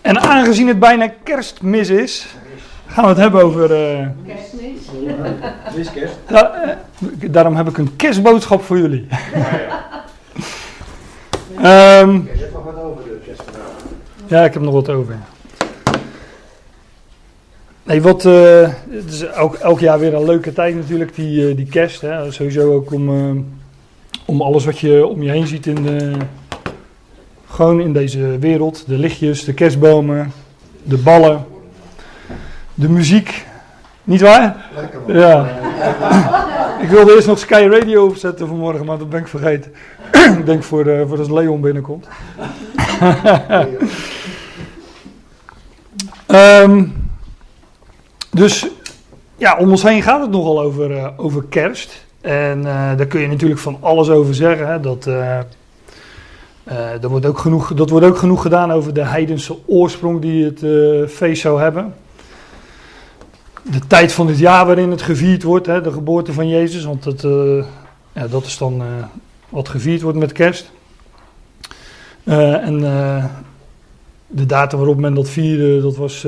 En aangezien het bijna kerstmis is, gaan we het hebben over. Uh, Kerstmis? kerst. Da uh, daarom heb ik een kerstboodschap voor jullie. Ja, um, je hebt nog wat over de kerstverhaal. Ja, ik heb nog wat over. Nee, wat, uh, het is elk, elk jaar weer een leuke tijd natuurlijk, die, uh, die kerst. Hè. Sowieso ook om, uh, om alles wat je om je heen ziet in de, gewoon in deze wereld. De lichtjes, de kerstbomen, de ballen, de muziek. Niet waar? Lekker man. Ja. ik wilde eerst nog Sky Radio opzetten vanmorgen, maar dat ben ik vergeten. ik denk voor, uh, voor als Leon binnenkomt. um, dus ja, om ons heen gaat het nogal over, uh, over kerst. En uh, daar kun je natuurlijk van alles over zeggen. Hè, dat, uh, er wordt ook genoeg, dat wordt ook genoeg gedaan over de heidense oorsprong die het feest zou hebben. De tijd van het jaar waarin het gevierd wordt, hè, de geboorte van Jezus. Want dat, ja, dat is dan wat gevierd wordt met kerst. en de datum waarop men dat vierde, dat was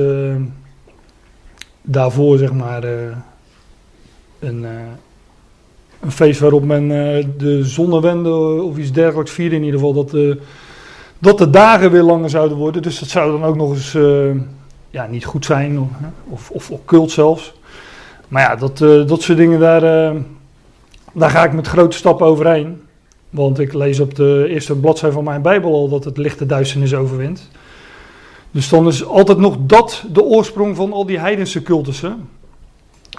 daarvoor zeg maar een, een feest waarop men uh, de zonnewende of iets dergelijks vierde. In ieder geval dat, de, dat de dagen weer langer zouden worden. Dus dat zou dan ook nog eens ja, niet goed zijn of, of, occult zelfs. Maar ja, dat, dat soort dingen daar, daar ga ik met grote stappen overheen. Want ik lees op de eerste bladzijde van mijn Bijbel al dat het lichte duisternis overwint. Dus dan is altijd nog dat de oorsprong van al die heidense cultussen.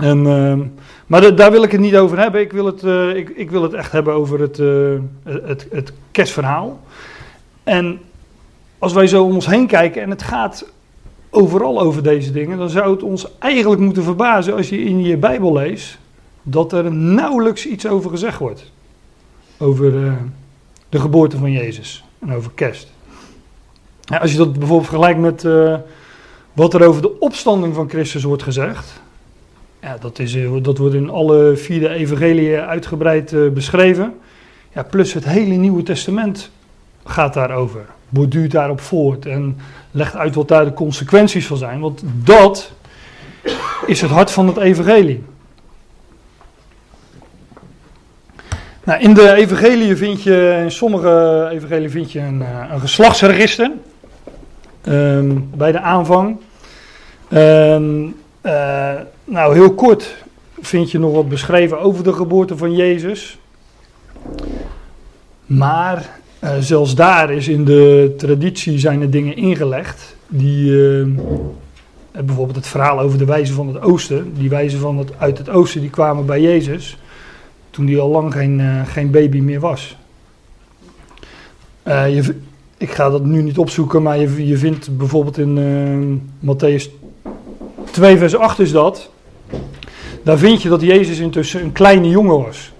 En, uh, maar daar wil ik het niet over hebben. Ik wil het, uh, ik, ik, wil het echt hebben over het, uh, het, het kerstverhaal. En als wij zo om ons heen kijken en het gaat overal over deze dingen, dan zou het ons eigenlijk moeten verbazen als je in je Bijbel leest dat er nauwelijks iets over gezegd wordt. Over uh, de geboorte van Jezus en over kerst. Ja, als je dat bijvoorbeeld vergelijkt met wat er over de opstanding van Christus wordt gezegd. Ja, dat, is, uh, dat wordt in alle vier de evangeliën uitgebreid uh, beschreven. Ja, plus het hele Nieuwe Testament gaat daarover. Borduurt daarop voort en legt uit wat daar de consequenties van zijn. Want dat is het hart van het evangelie. Nou, in de evangelie vind je, in sommige evangelie vind je een, een geslachtsregister. Um, bij de aanvang. Um, uh, nou, heel kort vind je nog wat beschreven over de geboorte van Jezus. Maar uh, zelfs daar is in de traditie zijn er dingen ingelegd die uh, bijvoorbeeld het verhaal over de wijzen van het oosten. Die wijzen van het, uit het oosten die kwamen bij Jezus toen hij al lang geen, geen baby meer was. je, ik ga dat nu niet opzoeken, maar je, je vindt bijvoorbeeld in uh, Matthäus 2, vers 8 is dat. Daar vind je dat Jezus intussen een kleine jongen was.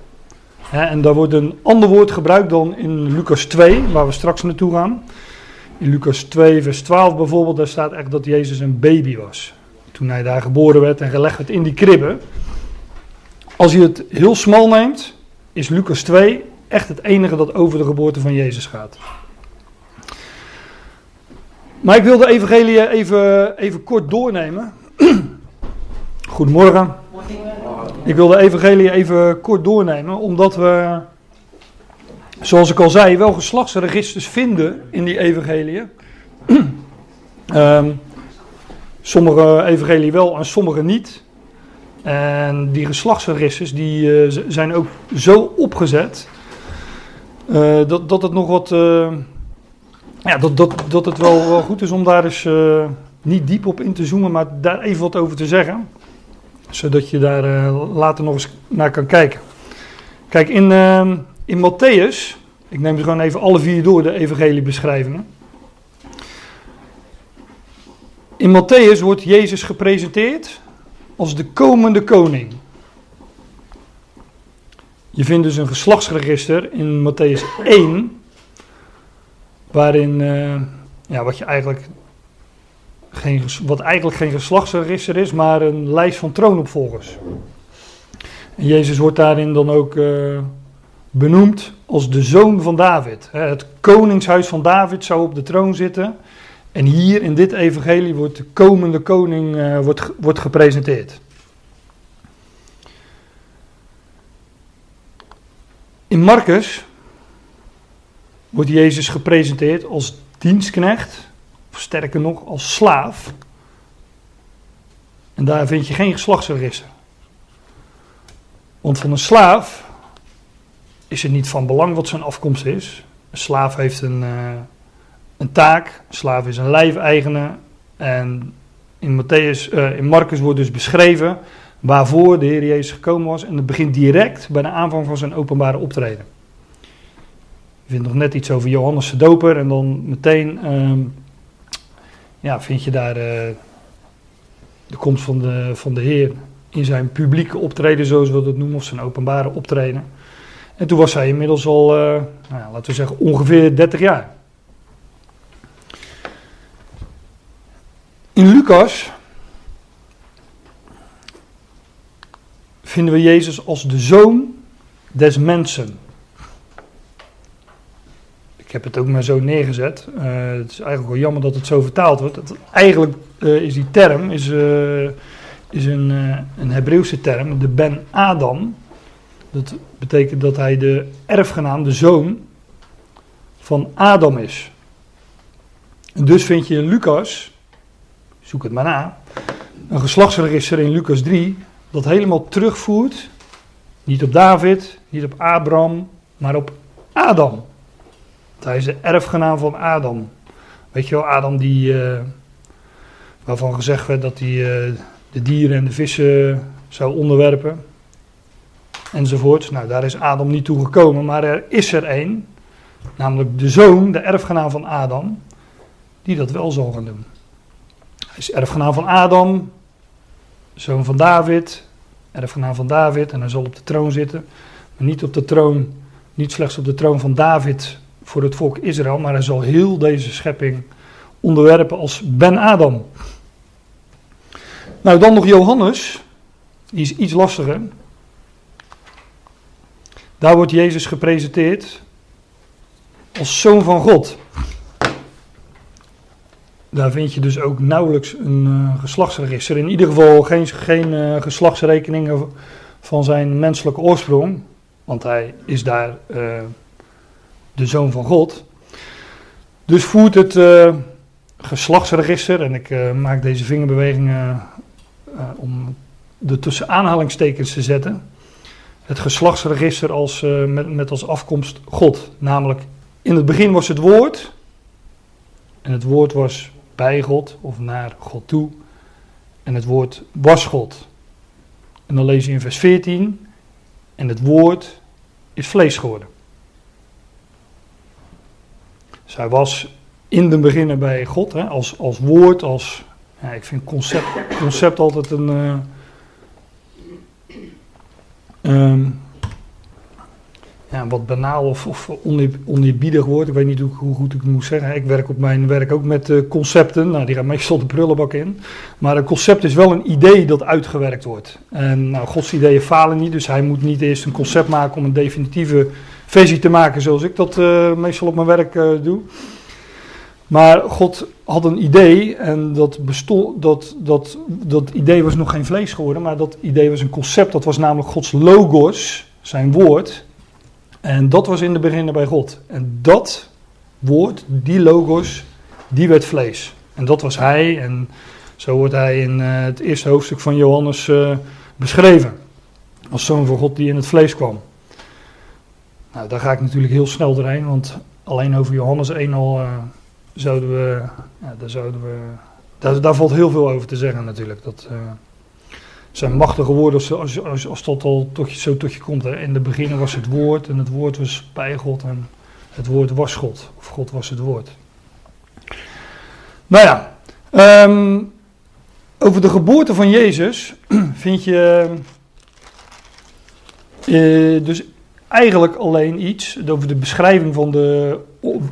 En daar wordt een ander woord gebruikt dan in Lucas 2, waar we straks naartoe gaan. In Lucas 2, vers 12 bijvoorbeeld, daar staat echt dat Jezus een baby was. Toen hij daar geboren werd en gelegd werd in die kribben. Als je het heel smal neemt, is Lucas 2 echt het enige dat over de geboorte van Jezus gaat. Maar ik wil de evangelie even, even kort doornemen. Goedemorgen. Ik wil de evangelie even kort doornemen, omdat we, zoals ik al zei, wel geslachtsregisters vinden in die evangelie. um, sommige evangelie wel en sommige niet. En die geslachtsregisters die, uh, zijn ook zo opgezet uh, dat, dat het nog wat... Uh, ja, dat, dat, dat het wel, wel goed is om daar eens uh, niet diep op in te zoomen, maar daar even wat over te zeggen. Zodat je daar uh, later nog eens naar kan kijken. Kijk, in, uh, in Matthäus, ik neem ze gewoon even alle vier door, de evangeliebeschrijvingen. In Matthäus wordt Jezus gepresenteerd als de komende koning. Je vindt dus een geslachtsregister in Matthäus 1, waarin uh, ja, wat, je eigenlijk geen, wat eigenlijk geen geslachtsregister is, maar een lijst van troonopvolgers. En Jezus wordt daarin dan ook uh, benoemd als de zoon van David. Het koningshuis van David zou op de troon zitten. En hier in dit evangelie wordt de komende koning uh, wordt, wordt gepresenteerd. In Marcus wordt Jezus gepresenteerd als dienstknecht, sterker nog als slaaf. En daar vind je geen geslachtsregister. Want van een slaaf is het niet van belang wat zijn afkomst is. Een slaaf heeft een, uh, een taak, een slaaf is een lijfeigene. En in, Matthäus, uh, in Marcus wordt dus beschreven waarvoor de Heer Jezus gekomen was. En het begint direct bij de aanvang van zijn openbare optreden. Je vindt nog net iets over Johannes de Doper en dan meteen um, ja, vind je daar uh, de komst van de, van de Heer in zijn publieke optreden, zoals we dat noemen, of zijn openbare optreden. En toen was hij inmiddels al, uh, nou laten we zeggen, ongeveer 30 jaar. In Lucas vinden we Jezus als de zoon des mensen. Ik heb het ook maar zo neergezet. Uh, het is eigenlijk wel jammer dat het zo vertaald wordt. Eigenlijk uh, is die term is, uh, is een, een Hebreeuwse term, de Ben Adam. Dat betekent dat hij de erfgenaam, de zoon van Adam is. En dus vind je in Lucas, zoek het maar na, een geslachtsregister in Lucas 3 dat helemaal terugvoert, niet op David, niet op Abraham, maar op Adam. Hij is de erfgenaam van Adam. Weet je wel, Adam die, uh, waarvan gezegd werd dat hij uh, de dieren en de vissen zou onderwerpen. Enzovoort. Nou, daar is Adam niet toe gekomen, maar er is er één, namelijk de zoon, de erfgenaam van Adam, die dat wel zal gaan doen. Hij is erfgenaam van Adam, zoon van David, erfgenaam van David, en hij zal op de troon zitten. Maar niet op de troon, niet slechts op de troon van David voor het volk Israël, maar hij zal heel deze schepping onderwerpen als Ben Adam. Nou, dan nog Johannes, die is iets lastiger. Daar wordt Jezus gepresenteerd als zoon van God. Daar vind je dus ook nauwelijks een uh, geslachtsregister. In ieder geval geen, geen uh, geslachtsrekeningen van zijn menselijke oorsprong. Want hij is daar uh, de zoon van God. Dus voert het geslachtsregister, en ik maak deze vingerbewegingen om de tussen aanhalingstekens te zetten. Het geslachtsregister als, met, met als afkomst God. Namelijk, in het begin was het woord. En het woord was bij God of naar God toe. En het woord was God. En dan lees je in vers 14. En het woord is vlees geworden. Hij was in de beginnen bij God, hè, als, als woord, als. Ja, ik vind concept, concept altijd een. Uh, um, ja, wat banaal of, of oneerbiedig woord. Ik weet niet hoe, goed ik het moet zeggen. Ik werk op mijn werk ook met uh, concepten. Nou, die gaan meestal de prullenbak in. Maar een concept is wel een idee dat uitgewerkt wordt. En nou, Gods ideeën falen niet. Dus hij moet niet eerst een concept maken om een definitieve versie te maken. Zoals ik dat uh, meestal op mijn werk uh, doe. Maar God had een idee en dat, bestond, dat, dat, dat idee was nog geen vlees geworden. Maar dat idee was een concept. Dat was namelijk Gods logos, zijn woord. En dat was in de beginnen bij God. En dat woord, die logos, die werd vlees. En dat was hij. En zo wordt hij in uh, het eerste hoofdstuk van Johannes uh, beschreven. Als zoon van God die in het vlees kwam. Nou, daar ga ik natuurlijk heel snel doorheen. Want alleen over Johannes 1 al uh, zouden we. Ja, daar, zouden we daar, daar, valt heel veel over te zeggen natuurlijk. Dat zijn machtige woorden als, als, als, dat al tot je, zo tot je komt. Hè. In de beginnen was het woord en het woord was bij God en het woord was God. Of God was het woord. Nou ja, um, over de geboorte van Jezus vind je uh, dus eigenlijk alleen iets, over de beschrijving van de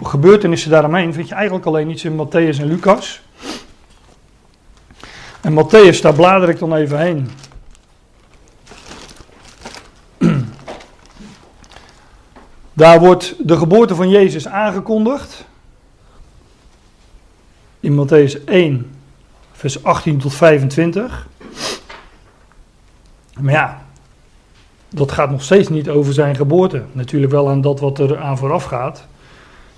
gebeurtenissen daaromheen, vind je eigenlijk alleen iets in Matthäus en Lucas. En Matthäus, daar blader ik dan even heen. Daar wordt de geboorte van Jezus aangekondigd. In Matthäus 1, vers 18 tot 25. Maar ja, dat gaat nog steeds niet over zijn geboorte. Natuurlijk wel aan dat wat er aan vooraf gaat.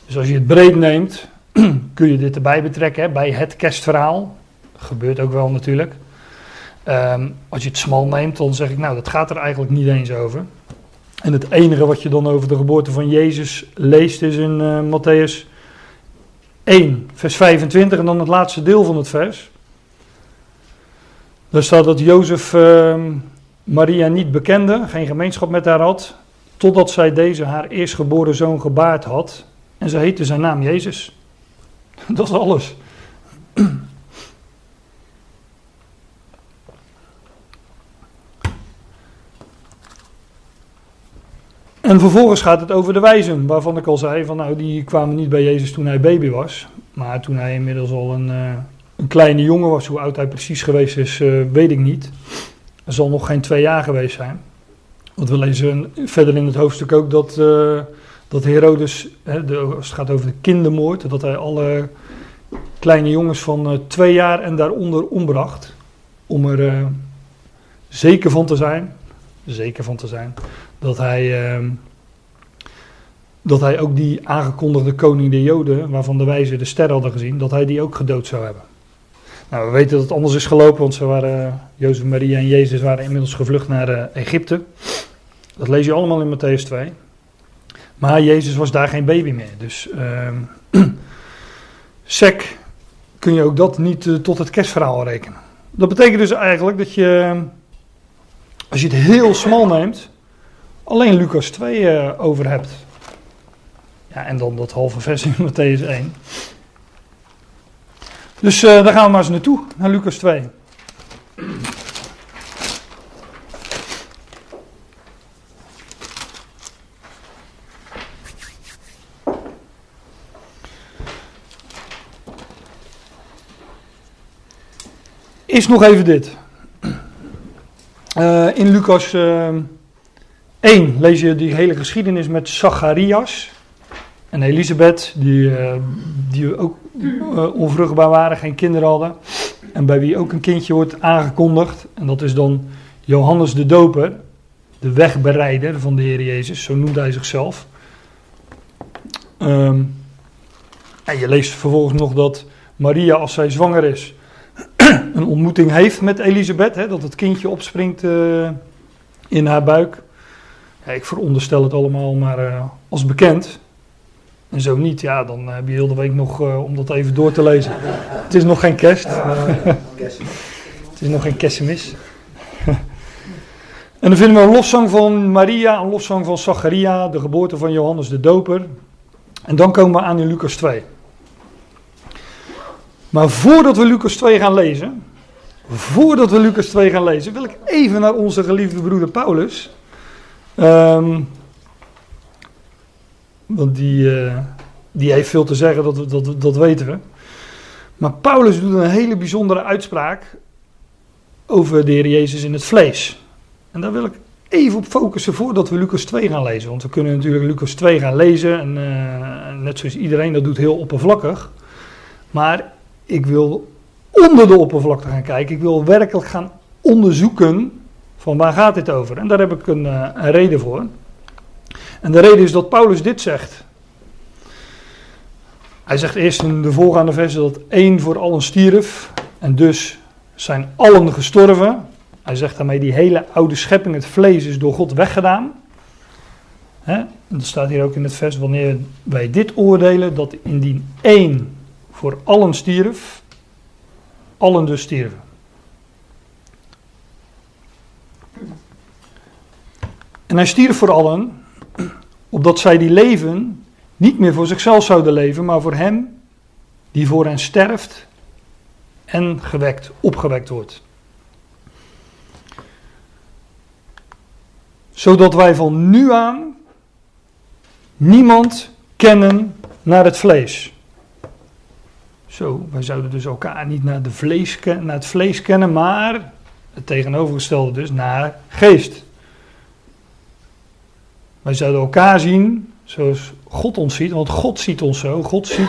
Dus als je het breed neemt, kun je dit erbij betrekken bij het kerstverhaal. Gebeurt ook wel natuurlijk. Ehm, als je het smal neemt, dan zeg ik, nou, dat gaat er eigenlijk niet eens over. En het enige wat je dan over de geboorte van Jezus leest is in uh, Matthäus 1, vers 25 en dan het laatste deel van het vers. Daar staat dat Jozef uh, Maria niet bekende, geen gemeenschap met haar had, totdat zij deze haar eerstgeboren zoon gebaard had. En ze heette zijn naam Jezus. Dat is alles. En vervolgens gaat het over de wijzen, waarvan ik al zei, van nou die kwamen niet bij Jezus toen hij baby was, maar toen hij inmiddels al een, uh, een kleine jongen was. Hoe oud hij precies geweest is, uh, weet ik niet. Er zal nog geen twee jaar geweest zijn. Want we lezen verder in het hoofdstuk ook dat, uh, dat Herodes, hè, als het gaat over de kindermoord, dat hij alle kleine jongens van twee jaar en daaronder ombracht. Om er zeker van te zijn, zeker van te zijn, dat hij, uh, dat hij ook die aangekondigde koning der Joden, waarvan de wijzen de ster hadden gezien, dat hij die ook gedood zou hebben. Nou, we weten dat het anders is gelopen, want ze waren, Jozef, Maria en Jezus waren inmiddels gevlucht naar uh, Egypte. Dat lees je allemaal in Matthäus 2. Maar Jezus was daar geen baby meer. Dus uh, sec kun je ook dat niet uh, tot het kerstverhaal rekenen. Dat betekent dus eigenlijk dat je, als je het heel smal neemt, alleen Lucas 2 uh, over hebt. Ja, en dan dat halve vers in Matthäus 1. Dus uh, daar gaan we maar eens naartoe, naar Lucas 2. Is nog even dit. Uh, in Lucas uh, 1 lees je die hele geschiedenis met Zacharias en Elisabeth, die, uh, die ook uh, onvruchtbaar waren, geen kinderen hadden. En bij wie ook een kindje wordt aangekondigd. En dat is dan Johannes de Doper, de wegbereider van de Heer Jezus, zo noemde hij zichzelf. Um, en je leest vervolgens nog dat Maria, als zij zwanger is, een ontmoeting heeft met Elisabeth. Hè, dat het kindje opspringt uh, in haar buik. Ja, ik veronderstel het allemaal maar uh, als bekend. En zo niet, ja, dan heb je heel de week nog uh, om dat even door te lezen. Het is nog geen kerst. het is nog geen kerstmis. en dan vinden we een lofzang van Maria, een lofzang van Zacharia, de geboorte van Johannes de Doper. En dan komen we aan in Lucas 2. Maar voordat we Lucas 2 gaan lezen, voordat we Lucas 2 gaan lezen, wil ik even naar onze geliefde broeder Paulus. Um, want die, uh, die heeft veel te zeggen, dat, dat, dat weten we. Maar Paulus doet een hele bijzondere uitspraak over de Heer Jezus in het vlees. En daar wil ik even op focussen voordat we Lucas 2 gaan lezen. Want we kunnen natuurlijk Lucas 2 gaan lezen. En uh, net zoals iedereen dat doet heel oppervlakkig. Maar ik wil onder de oppervlakte gaan kijken. Ik wil werkelijk gaan onderzoeken van waar gaat dit over. En daar heb ik een, uh, een reden voor. En de reden is dat Paulus dit zegt. Hij zegt eerst in de voorgaande versen dat één voor allen stierf. En dus zijn allen gestorven. Hij zegt daarmee die hele oude schepping, het vlees, is door God weggedaan. Hè? En dat staat hier ook in het vers, wanneer wij dit oordelen, dat indien één voor allen stierf, allen dus stierven. En hij stierf voor allen, opdat zij die leven niet meer voor zichzelf zouden leven, maar voor hem die voor hen sterft en gewekt, opgewekt wordt. Zodat wij van nu aan niemand kennen naar het vlees. Zo, wij zouden dus elkaar niet naar, de vlees, naar het vlees kennen, maar het tegenovergestelde dus naar geest. Wij zouden elkaar zien zoals God ons ziet. Want God ziet ons zo. God ziet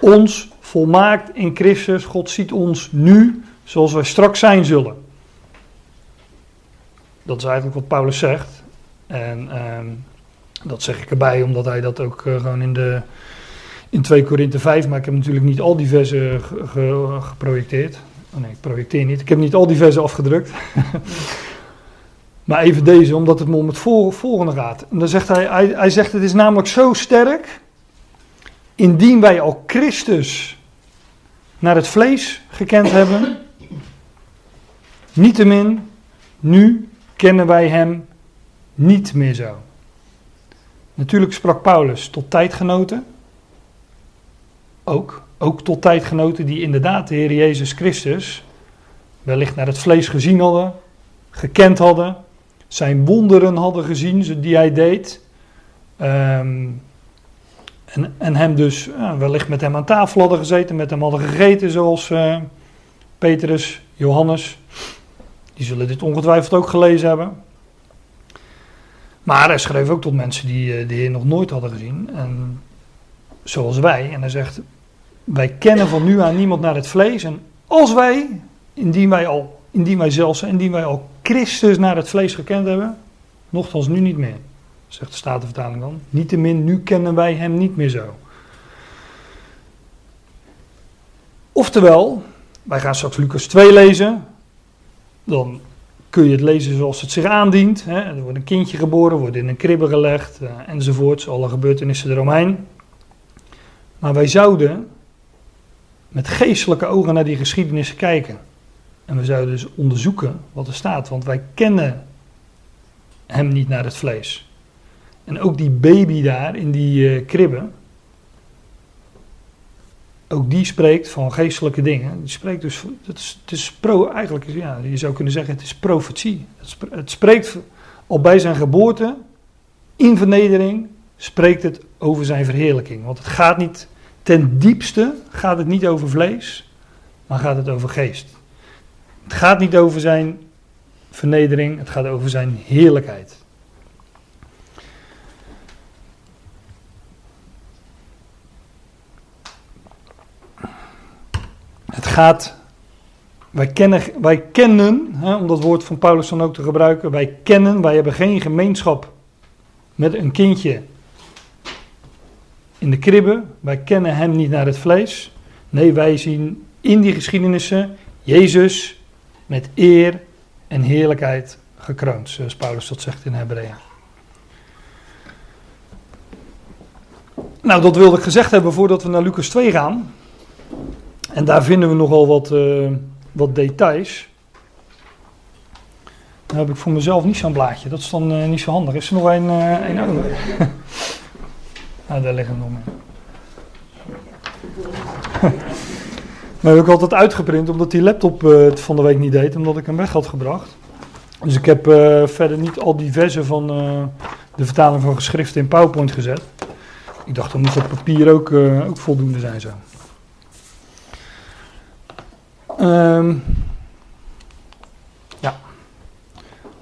ons volmaakt in Christus. God ziet ons nu zoals wij straks zijn zullen. Dat is eigenlijk wat Paulus zegt. En ehm, dat zeg ik erbij, omdat hij dat ook eh, gewoon in, de, in 2 Korinthe 5, maar ik heb natuurlijk niet al die versen geprojecteerd. Oh nee, ik projecteer niet. Ik heb niet al die versen afgedrukt. maar even deze, omdat het me om het volgende gaat. En dan zegt hij, hij, hij zegt het is namelijk zo sterk, indien wij al Christus naar het vlees gekend hebben, niettemin, nu kennen wij hem niet meer zo. Natuurlijk sprak Paulus tot tijdgenoten. Ook, ook tot tijdgenoten die inderdaad de Heer Jezus Christus wellicht naar het vlees gezien hadden, gekend hadden, zijn wonderen hadden gezien die hij deed. Ehm, en, en hem dus wellicht met hem aan tafel hadden gezeten, met hem hadden gegeten, zoals uh, Petrus, Johannes. Die zullen dit ongetwijfeld ook gelezen hebben. Maar hij schreef ook tot mensen die eh, de Heer nog nooit hadden gezien. En zoals wij. En hij zegt: Wij kennen van nu aan niemand naar het vlees. En als wij, indien wij al, indien wij zelfs, indien wij al Christus naar het vlees gekend hebben, nogthans nu niet meer. Zegt de Statenvertaling dan. Niettemin, nu kennen wij hem niet meer zo. Oftewel, wij gaan straks Lucas 2 lezen. Dan kun je het lezen zoals het zich aandient. Hè. Er wordt een kindje geboren, wordt in een kribbe gelegd uh, enzovoorts. Alle gebeurtenissen eromheen. Maar wij zouden met geestelijke ogen naar die geschiedenissen kijken. En we zouden dus onderzoeken wat er staat. Want wij kennen hem niet naar het vlees. En ook die baby daar in die uh, kribbe ook die spreekt van geestelijke dingen. Die spreekt dus, het is, het is pro, eigenlijk, ja, je zou kunnen zeggen, het is profetie. Het spreekt al bij zijn geboorte, in vernedering, spreekt het over zijn verheerlijking. Want het gaat niet, ten diepste gaat het niet over vlees, maar gaat het over geest. Het gaat niet over zijn vernedering, het gaat over zijn heerlijkheid. Het gaat, wij kennen, wij kennen hè, om dat woord van Paulus dan ook te gebruiken, wij kennen, wij hebben geen gemeenschap met een kindje in de kribbe. Wij kennen hem niet naar het vlees. Nee, wij zien in die geschiedenissen Jezus met eer en heerlijkheid gekroond, zoals Paulus dat zegt in Hebreeën. Nou, dat wilde ik gezegd hebben voordat we naar Lucas 2 gaan. En daar vinden we nogal wat, uh, wat details. Dan heb ik voor mezelf niet zo'n blaadje. Dat is dan uh, niet zo handig. Is er nog een, uh, een nou, daar liggen nog meer. Maar heb ik altijd uitgeprint omdat die laptop het van de week niet deed, omdat ik hem weg had gebracht. Dus ik heb verder niet al die versen van de vertaling van geschriften in PowerPoint gezet. Ik dacht, dan moet dat papier ook, ook voldoende zijn zo. Um, ja.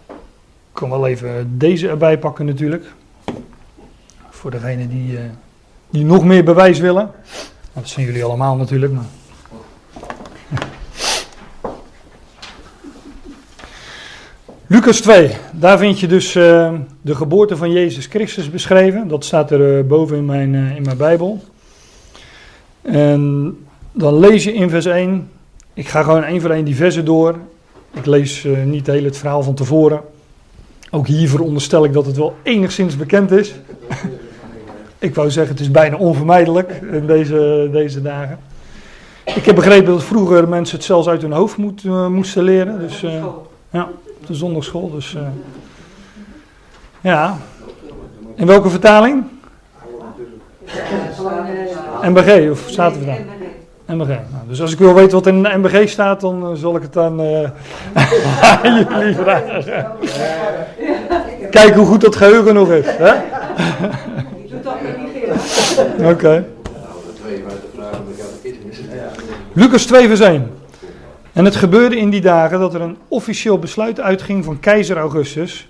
Ik kan wel even deze erbij pakken natuurlijk. Voor degene die, die nog meer bewijs willen. Dat zijn jullie allemaal natuurlijk. Maar... Lucas 2, daar vind je dus uh, de geboorte van Jezus Christus beschreven. Dat staat er uh, boven in mijn, in mijn Bijbel. En dan lees je in vers 1 ik ga gewoon één voor één die versen door. Ik lees niet heel het verhaal van tevoren. Ook hier veronderstel ik dat het wel enigszins bekend is. ik wou zeggen, het is bijna onvermijdelijk in deze, deze dagen. Ik heb begrepen dat vroeger mensen het zelfs uit hun hoofd moet, moesten leren. Dus, uh, de zondagschool. Dus, ja. In welke vertaling? MBG of we daar? MBG. Nou, dus als ik wil weten wat in de MBG staat, dan uh, zal ik het aan uh, jullie vragen. Kijk hoe goed dat geheugen nog is. Hè? Oké. Okay. Lucas 2 vers 1. En het gebeurde in die dagen dat er een officieel besluit uitging van keizer Augustus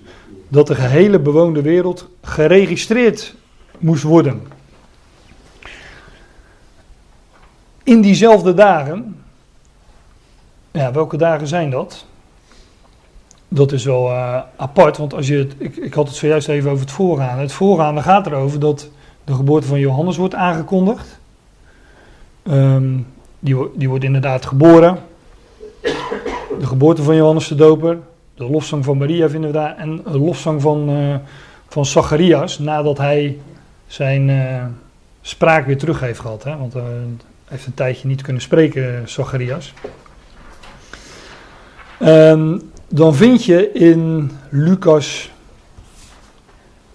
dat de gehele bewoonde wereld geregistreerd moest worden. In diezelfde dagen, ja, welke dagen zijn dat? Dat is wel uh, apart, want als je ik, ik had het zojuist even over het voorgaande. Het voorgaande gaat erover dat de geboorte van Johannes wordt aangekondigd. Um, die, die wordt inderdaad geboren. De geboorte van Johannes de Doper. De lofzang van Maria vinden we daar. En een lofzang van, uh, van Zacharias nadat hij zijn uh, spraak weer terug heeft gehad. Hè? Want uh, hij heeft een tijdje niet kunnen spreken, Zacharias. Um, dan vind je in Lucas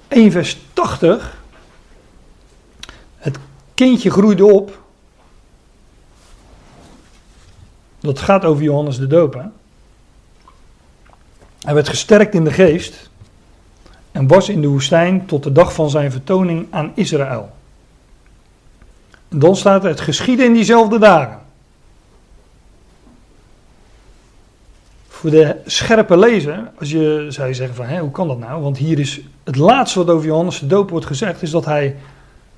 1 vers 80... Het kindje groeide op Dat gaat over Johannes de Doper. Hij werd gesterkt in de geest en was in de woestijn tot de dag van zijn vertoning aan Israël. En dan staat er, het geschiedde in diezelfde dagen. Voor de scherpe lezer, als je zou zeggen van, hé, hoe kan dat nou? Want hier is het laatste wat over Johannes de Doper wordt gezegd, is dat hij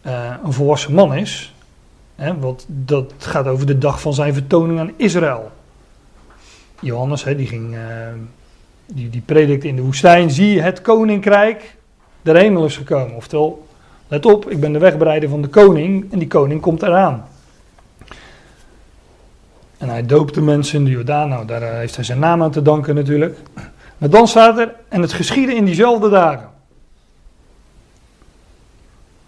uh, een volwassen man is. Want dat gaat over de dag van zijn vertoning aan Israël. Johannes, hè, die, ging, uh, die, die predikte in de woestijn. Zie, het koninkrijk der hemel is gekomen. Oftewel, let op, ik ben de wegbereider van de koning en die koning komt eraan. En hij doopte mensen in de Jordaan. Nou, daar eh, heeft hij zijn naam aan te danken natuurlijk. Maar dan staat er, en het geschiedde in diezelfde dagen.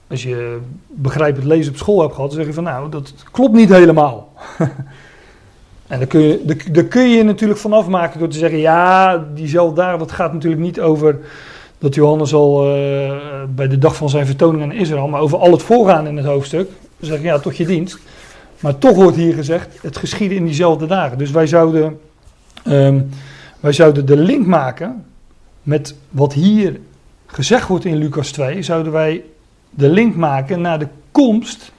Als je begrijpend lezen op school hebt gehad, dan zeg je van nou, dat klopt niet helemaal. en daar kun, je, daar kun je natuurlijk van afmaken door te zeggen, ja, diezelfde dagen, dat gaat natuurlijk niet over dat Johannes al uh, bij de dag van zijn vertoning aan Israël, maar over al het voorgaan in het hoofdstuk. Dan zeg je, ja, tot je dienst. Maar toch wordt hier gezegd, het geschiedde in diezelfde dagen. Dus wij zouden, um, wij zouden de link maken met wat hier gezegd wordt in Lucas 2, zouden wij de link maken naar de komst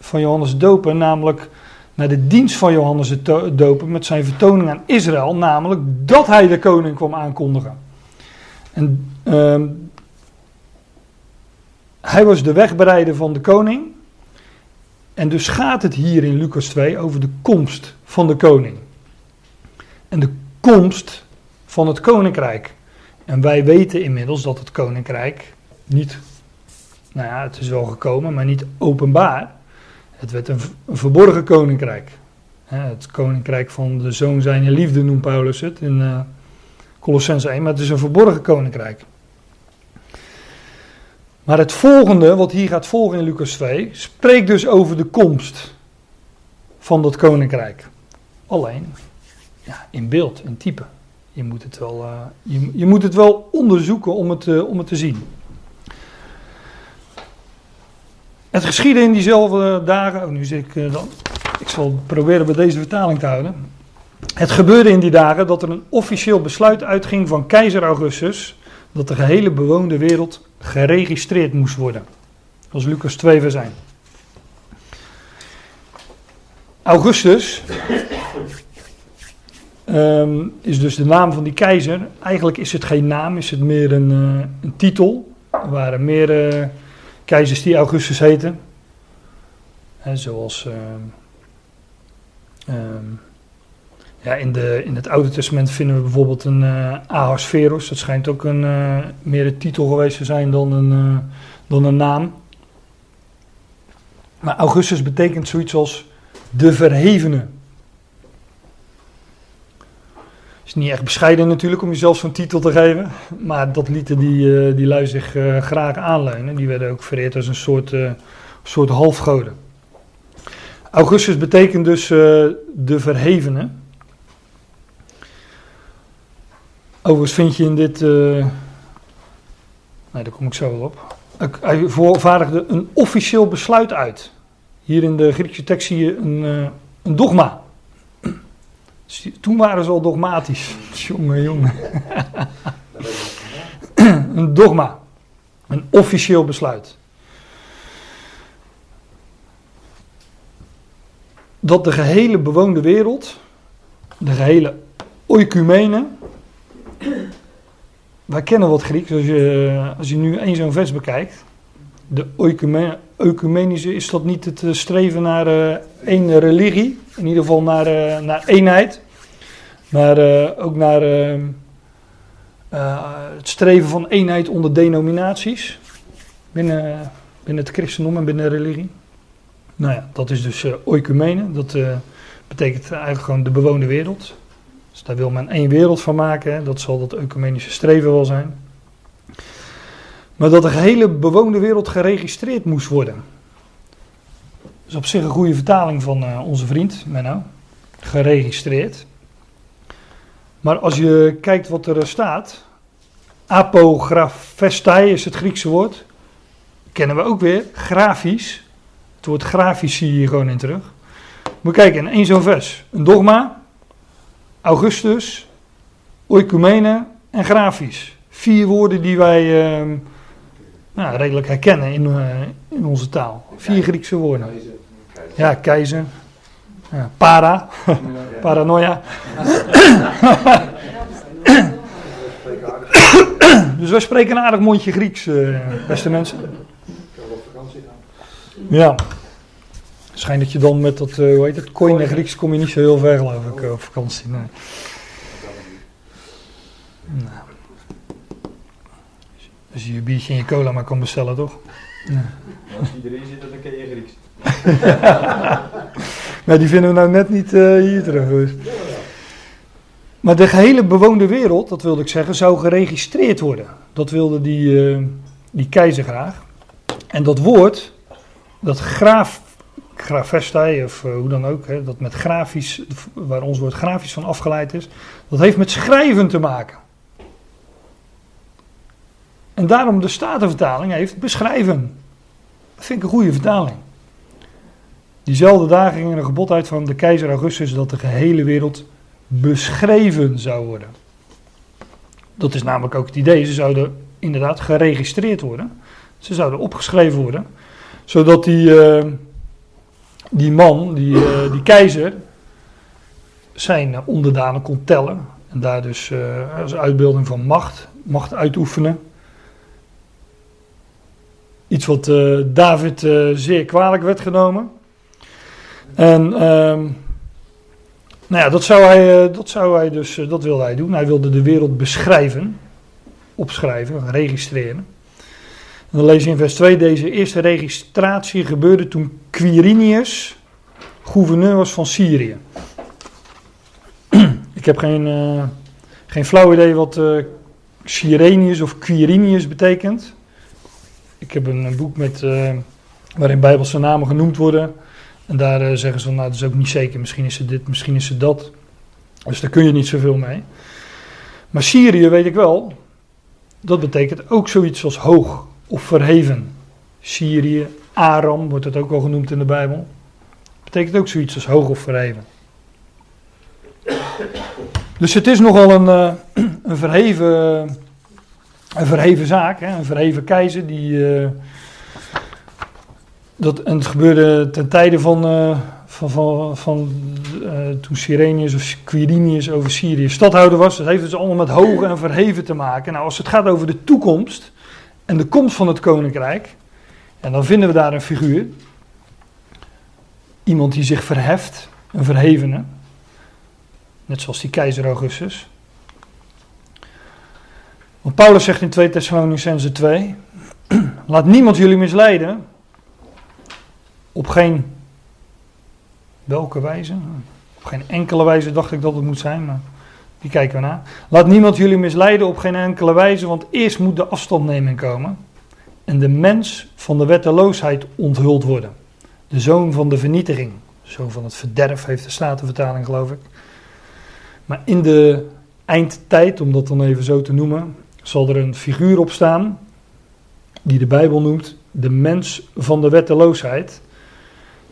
van Johannes de Doper, namelijk naar de dienst van Johannes de Doper met zijn vertoning aan Israël, namelijk dat hij de koning kwam aankondigen. En uh, hij was de wegbereider van de koning. En dus gaat het hier in Lucas 2 over de komst van de koning. En de komst van het koninkrijk. En wij weten inmiddels dat het koninkrijk niet nou ja, het is wel gekomen, maar niet openbaar. Het werd een, verborgen koninkrijk. het koninkrijk van de zoon zijn liefde noemt Paulus het in uh, Colossense 1, maar het is een verborgen koninkrijk. Maar het volgende, wat hier gaat volgen in Lucas 2, spreekt dus over de komst van dat koninkrijk. Alleen, ja, in beeld, in type. Je moet het wel, uh, je, moet het wel onderzoeken om het, uh, om het te zien. Het geschiedde in diezelfde dagen. Oh, nu zit ik uh, dan. Ik zal proberen bij deze vertaling te houden. Het gebeurde in die dagen dat er een officieel besluit uitging van keizer Augustus. dat de gehele bewoonde wereld geregistreerd moest worden. Zoals Lucas 2 vers 1. Augustus um, is dus de naam van die keizer. Eigenlijk is het geen naam, is het meer een, uh, een titel. Er waren meer. Uh, keizers die Augustus heten. He, zoals uh, uh, ja, in, de, in het Oude Testament vinden we bijvoorbeeld een uh, Ahasverus. Dat schijnt ook een, uh, meer een titel geweest te zijn dan een, uh, dan een naam. Maar Augustus betekent zoiets als de verhevene. Is niet echt bescheiden natuurlijk om jezelf zo'n titel te geven. Maar dat lieten die, uh, die lui zich uh, graag aanleunen. Die werden ook vereerd als een soort, uh, soort halfgoden. Augustus betekent dus de verhevene. Overigens vind je in dit... nee, daar kom ik zo wel op. Hij vaardigde een officieel besluit uit. Hier in de Griekse tekst zie je een dogma. Toen waren ze al dogmatisch. Jongen, jongen. een dogma. Een officieel besluit. Dat de gehele bewoonde wereld, de gehele oikumene. Wij kennen wat Grieks, als je, als je nu één zo'n vers bekijkt. De oecumene- ecumenische, is dat niet het eh, streven naar eh, één religie? In ieder geval naar, eh, naar eenheid. Maar ook naar het streven van eenheid onder denominaties. Binnen, binnen het christendom en binnen religie. Nou ja, dat is dus oecumene. Dat betekent eigenlijk gewoon de bewoonde wereld. Dus daar wil men één wereld van maken. Dat zal dat ecumenische streven wel zijn. Maar dat de gehele bewoonde wereld geregistreerd moest worden. Dat is op zich een goede vertaling van eh, onze vriend Menno. Geregistreerd. Maar als je kijkt wat er staat. Apographestai is het Griekse woord. Kennen we ook weer. Grafisch. Het woord grafisch zie je hier gewoon in terug. Moet kijken, in één zo'n vers. Een dogma. Augustus. Oikumene en grafisch. Vier woorden die wij ehm, nou, redelijk herkennen in, eh, in onze taal. Vier Griekse woorden. Ja, keizer. Ja, para. Paranoia. Dus wij spreken een aardig mondje Grieks, eh, beste mensen. Ik kan wel op vakantie gaan. Ja. Schijnt dat je dan met dat, eh, hoe heet het, coin en Grieks kom je niet zo heel ver geloof ik op vakantie. Nee. Nou. Als je je biertje en je cola maar kan bestellen, toch? Als die erin zit, dan ken je Grieks. Maar die vinden we nou net niet eh, hier terug. dus. Maar de gehele bewoonde wereld, dat wilde ik zeggen, zou geregistreerd worden. Dat wilde die, eh, die keizer graag. En dat woord, dat graaf, of eh, hoe dan ook, hè, dat met grafisch, waar ons woord grafisch van afgeleid is, dat heeft met schrijven te maken. En daarom de Statenvertaling heeft beschrijven. Dat vind ik een goede vertaling. Diezelfde dagen ging er een gebod uit van de keizer Augustus dat de gehele wereld beschreven zou worden. Dat is namelijk ook het idee. Ze zouden inderdaad geregistreerd worden. Ze zouden opgeschreven worden. Zodat die, eh, die man, die, eh, die keizer, zijn onderdanen kon tellen. En daar dus eh, als uitbeelding van macht, macht uitoefenen. Iets wat eh, David eh, zeer kwalijk werd genomen. En ehm, nou ja, dat zou hij, eh, dat zou hij dus, dat wilde hij doen. Hij wilde de wereld beschrijven, opschrijven, registreren. En dan lees je in vers 2, deze eerste registratie gebeurde toen Quirinius gouverneur was van Syrië. Ik heb geen, geen flauw idee wat eh Cyrenius of Quirinius betekent. Ik heb een, boek met, eh, waarin Bijbelse namen genoemd worden. En daar eh, zeggen ze van, nou dat is ook niet zeker. Misschien is het dit, misschien is het dat. Dus daar kun je niet zoveel mee. Maar Syrië weet ik wel. Dat betekent ook zoiets als hoog of verheven. Syrië, Aram wordt het ook wel genoemd in de Bijbel. Betekent ook zoiets als hoog of verheven. Dus het is nogal een, eh, een, verheven, een verheven zaak, hè? een verheven keizer. Die, eh, dat, en het gebeurde ten tijde van, eh, van, van, van eh, toen Sirenius of Quirinius over Syrië stadhouder was. Dat heeft dus allemaal met hoog en verheven te maken. Nou, als het gaat over de toekomst en de komst van het koninkrijk, en dan vinden we daar een figuur. Iemand die zich verheft, een verhevene. Net zoals die keizer Augustus. Want Paulus zegt in 2 Thessalonicense 2: Laat niemand jullie misleiden. Op geen welke wijze? Op geen enkele wijze dacht ik dat het moet zijn, maar die kijken we na. Laat niemand jullie misleiden op geen enkele wijze, want eerst moet de afstandneming komen. En de mens van de wetteloosheid onthuld worden. De zoon van de vernietiging. Zoon van het verderf heeft de Statenvertaling, geloof ik. Maar in de eindtijd, om dat dan even zo te noemen, zal er een figuur op staan. Die de Bijbel noemt de mens van de wetteloosheid.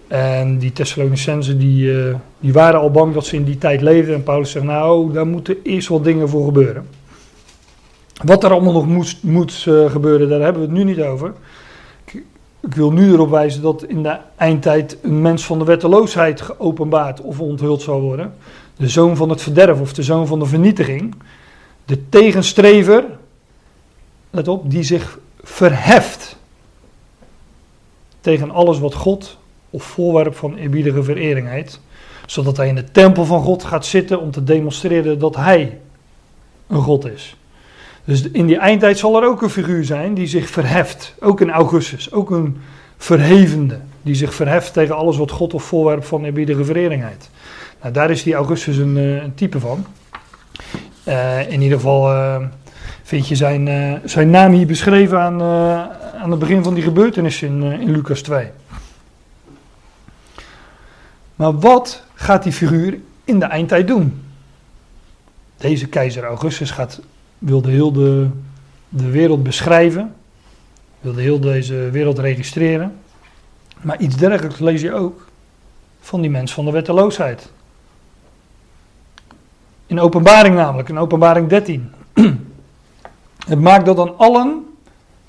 En die Thessalonicenzen die, eh, die waren al bang dat ze in die tijd leefden. En Paulus zegt, nou, daar moeten eerst wat dingen voor gebeuren. Wat er allemaal nog moest, moet eh, gebeuren, daar hebben we het nu niet over. Ik, ik wil nu erop wijzen dat in de eindtijd een mens van de wetteloosheid geopenbaard of onthuld zal worden. De zoon van het verderf of de zoon van de vernietiging. De tegenstrever, let op, die zich verheft. tegen alles wat God of voorwerp van eerbiedige verering heet, zodat hij in de tempel van God gaat zitten om te demonstreren dat hij een God is. Dus in die eindtijd zal er ook een figuur zijn die zich verheft, ook in Augustus, ook een verhevende, die zich verheft tegen alles wat God of voorwerp van eerbiedige verering heet. Nou, daar is die Augustus een, eh, een type van. Uh, in ieder geval uh, vind je zijn, uh, zijn naam hier beschreven aan, aan het begin van die gebeurtenis in, in Lucas 2. Maar wat gaat die figuur in de eindtijd doen? Deze keizer Augustus gaat, wilde heel de, de wereld beschrijven, wilde heel deze wereld registreren. Maar iets dergelijks lees je ook van die mens van de wetteloosheid. In openbaring namelijk, in openbaring 13. Het maakt dat dan allen,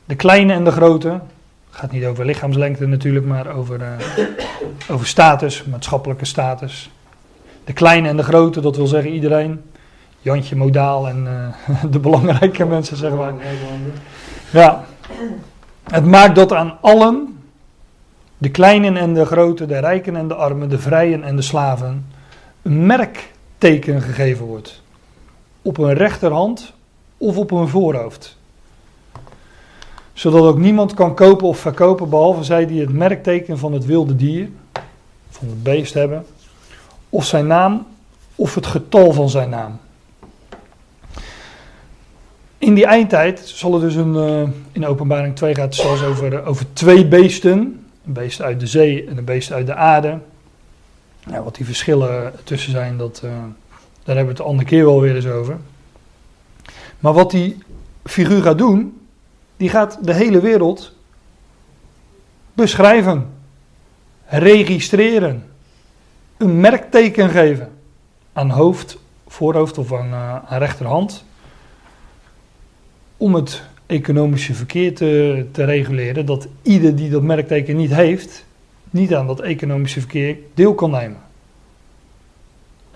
de kleine en de grote, gaat niet over lichaamslengte natuurlijk, maar over, uh, over status, maatschappelijke status. De kleine en de grote, dat wil zeggen iedereen. Jantje modaal en uh, de belangrijke mensen, zeg maar. Ja. Het maakt dat aan allen, de kleinen en de grote, de rijken en de armen, de vrijen en de slaven, een merkteken gegeven wordt. Op een rechterhand of op een voorhoofd. Zodat ook niemand kan kopen of verkopen behalve zij die het merkteken van het wilde dier, van het beest hebben, of zijn naam of het getal van zijn naam. In die eindtijd zal het dus een, uh, in openbaring 2 gaat het zelfs over, over twee beesten. Een beest uit de zee en een beest uit de aarde. Ja, wat die verschillen tussen zijn, dat, uh, daar hebben we het de andere keer wel weer eens over. Maar wat die figuur gaat doen, die gaat de hele wereld beschrijven, registreren, een merkteken geven aan hoofd, voorhoofd of aan, uh, aan rechterhand om het economische verkeer te, te reguleren, dat ieder die dat merkteken niet heeft, niet aan dat economische verkeer deel kan nemen.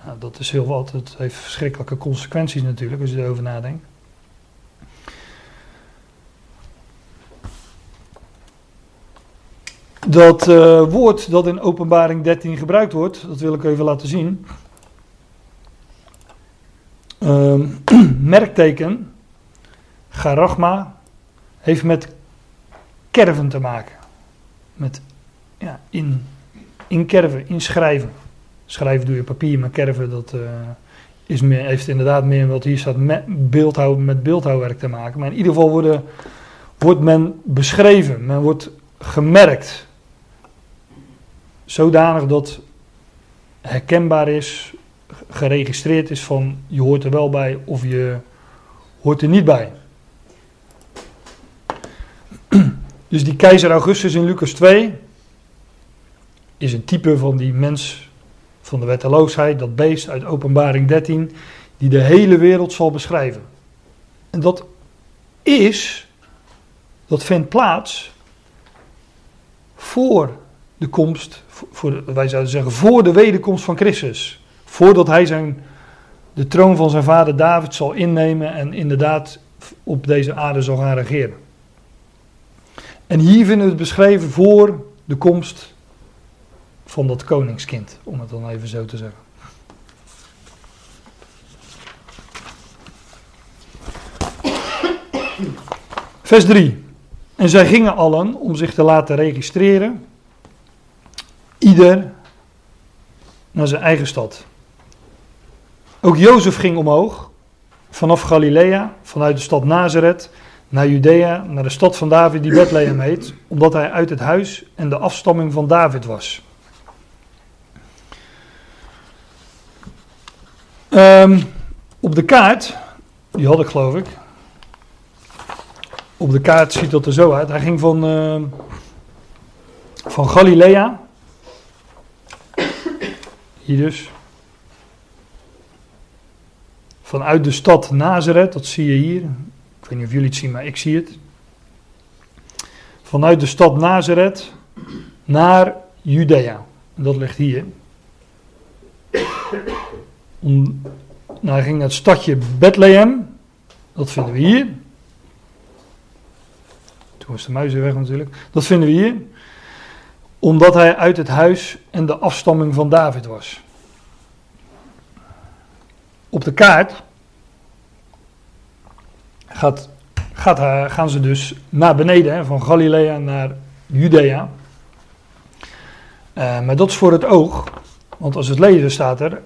Nou, dat is heel wat. Het heeft verschrikkelijke consequenties natuurlijk als je erover nadenkt. Dat uh, woord dat in Openbaring 13 gebruikt wordt, dat wil ik even laten zien. Uh, merkteken Garagma heeft met kerven te maken. Met ja, in, in kerven, in schrijven. Doe je papier, maar kerven dat, uh, is meer, heeft inderdaad meer wat hier staat met, beeldhouw, met beeldhouwwerk te maken. Maar in ieder geval worden, wordt men beschreven, men wordt gemerkt. Zodanig dat herkenbaar is, geregistreerd is van je hoort er wel bij of je hoort er niet bij. Dus die keizer Augustus in Lucas 2 is een type van die mens van de wetteloosheid, dat beest uit Openbaring 13, die de hele wereld zal beschrijven. En dat is, dat vindt plaats voor de komst, voor wij zouden zeggen voor de wederkomst van Christus. Voordat hij zijn, de troon van zijn vader David zal innemen en inderdaad op deze aarde zal gaan regeren. En hier vinden we het beschreven voor de komst van dat koningskind, om het dan even zo te zeggen. Vers 3. En zij gingen allen om zich te laten registreren, ieder naar zijn eigen stad. Ook Jozef ging omhoog, vanaf Galilea, vanuit de stad Nazareth, naar Judea, naar de stad van David die Bethlehem heet, omdat hij uit het huis en de afstamming van David was. Um, op de kaart, die had ik geloof ik. Op de kaart ziet dat er zo uit. Hij ging van, uh, van Galilea. Hier dus. Vanuit de stad Nazareth, dat zie je hier. Ik weet niet of jullie het zien, maar ik zie het. Vanuit de stad Nazareth naar Judea. Dat ligt hier. Om, nou, hij ging naar het stadje Bethlehem. Dat vinden we hier. Toen was de muis weer weg natuurlijk. Dat vinden we hier. Omdat hij uit het huis en de afstamming van David was. Op de kaart gaat, gaat, gaan ze dus naar beneden, van Galilea naar Judea. Eh, maar dat is voor het oog, want als het lezen staat er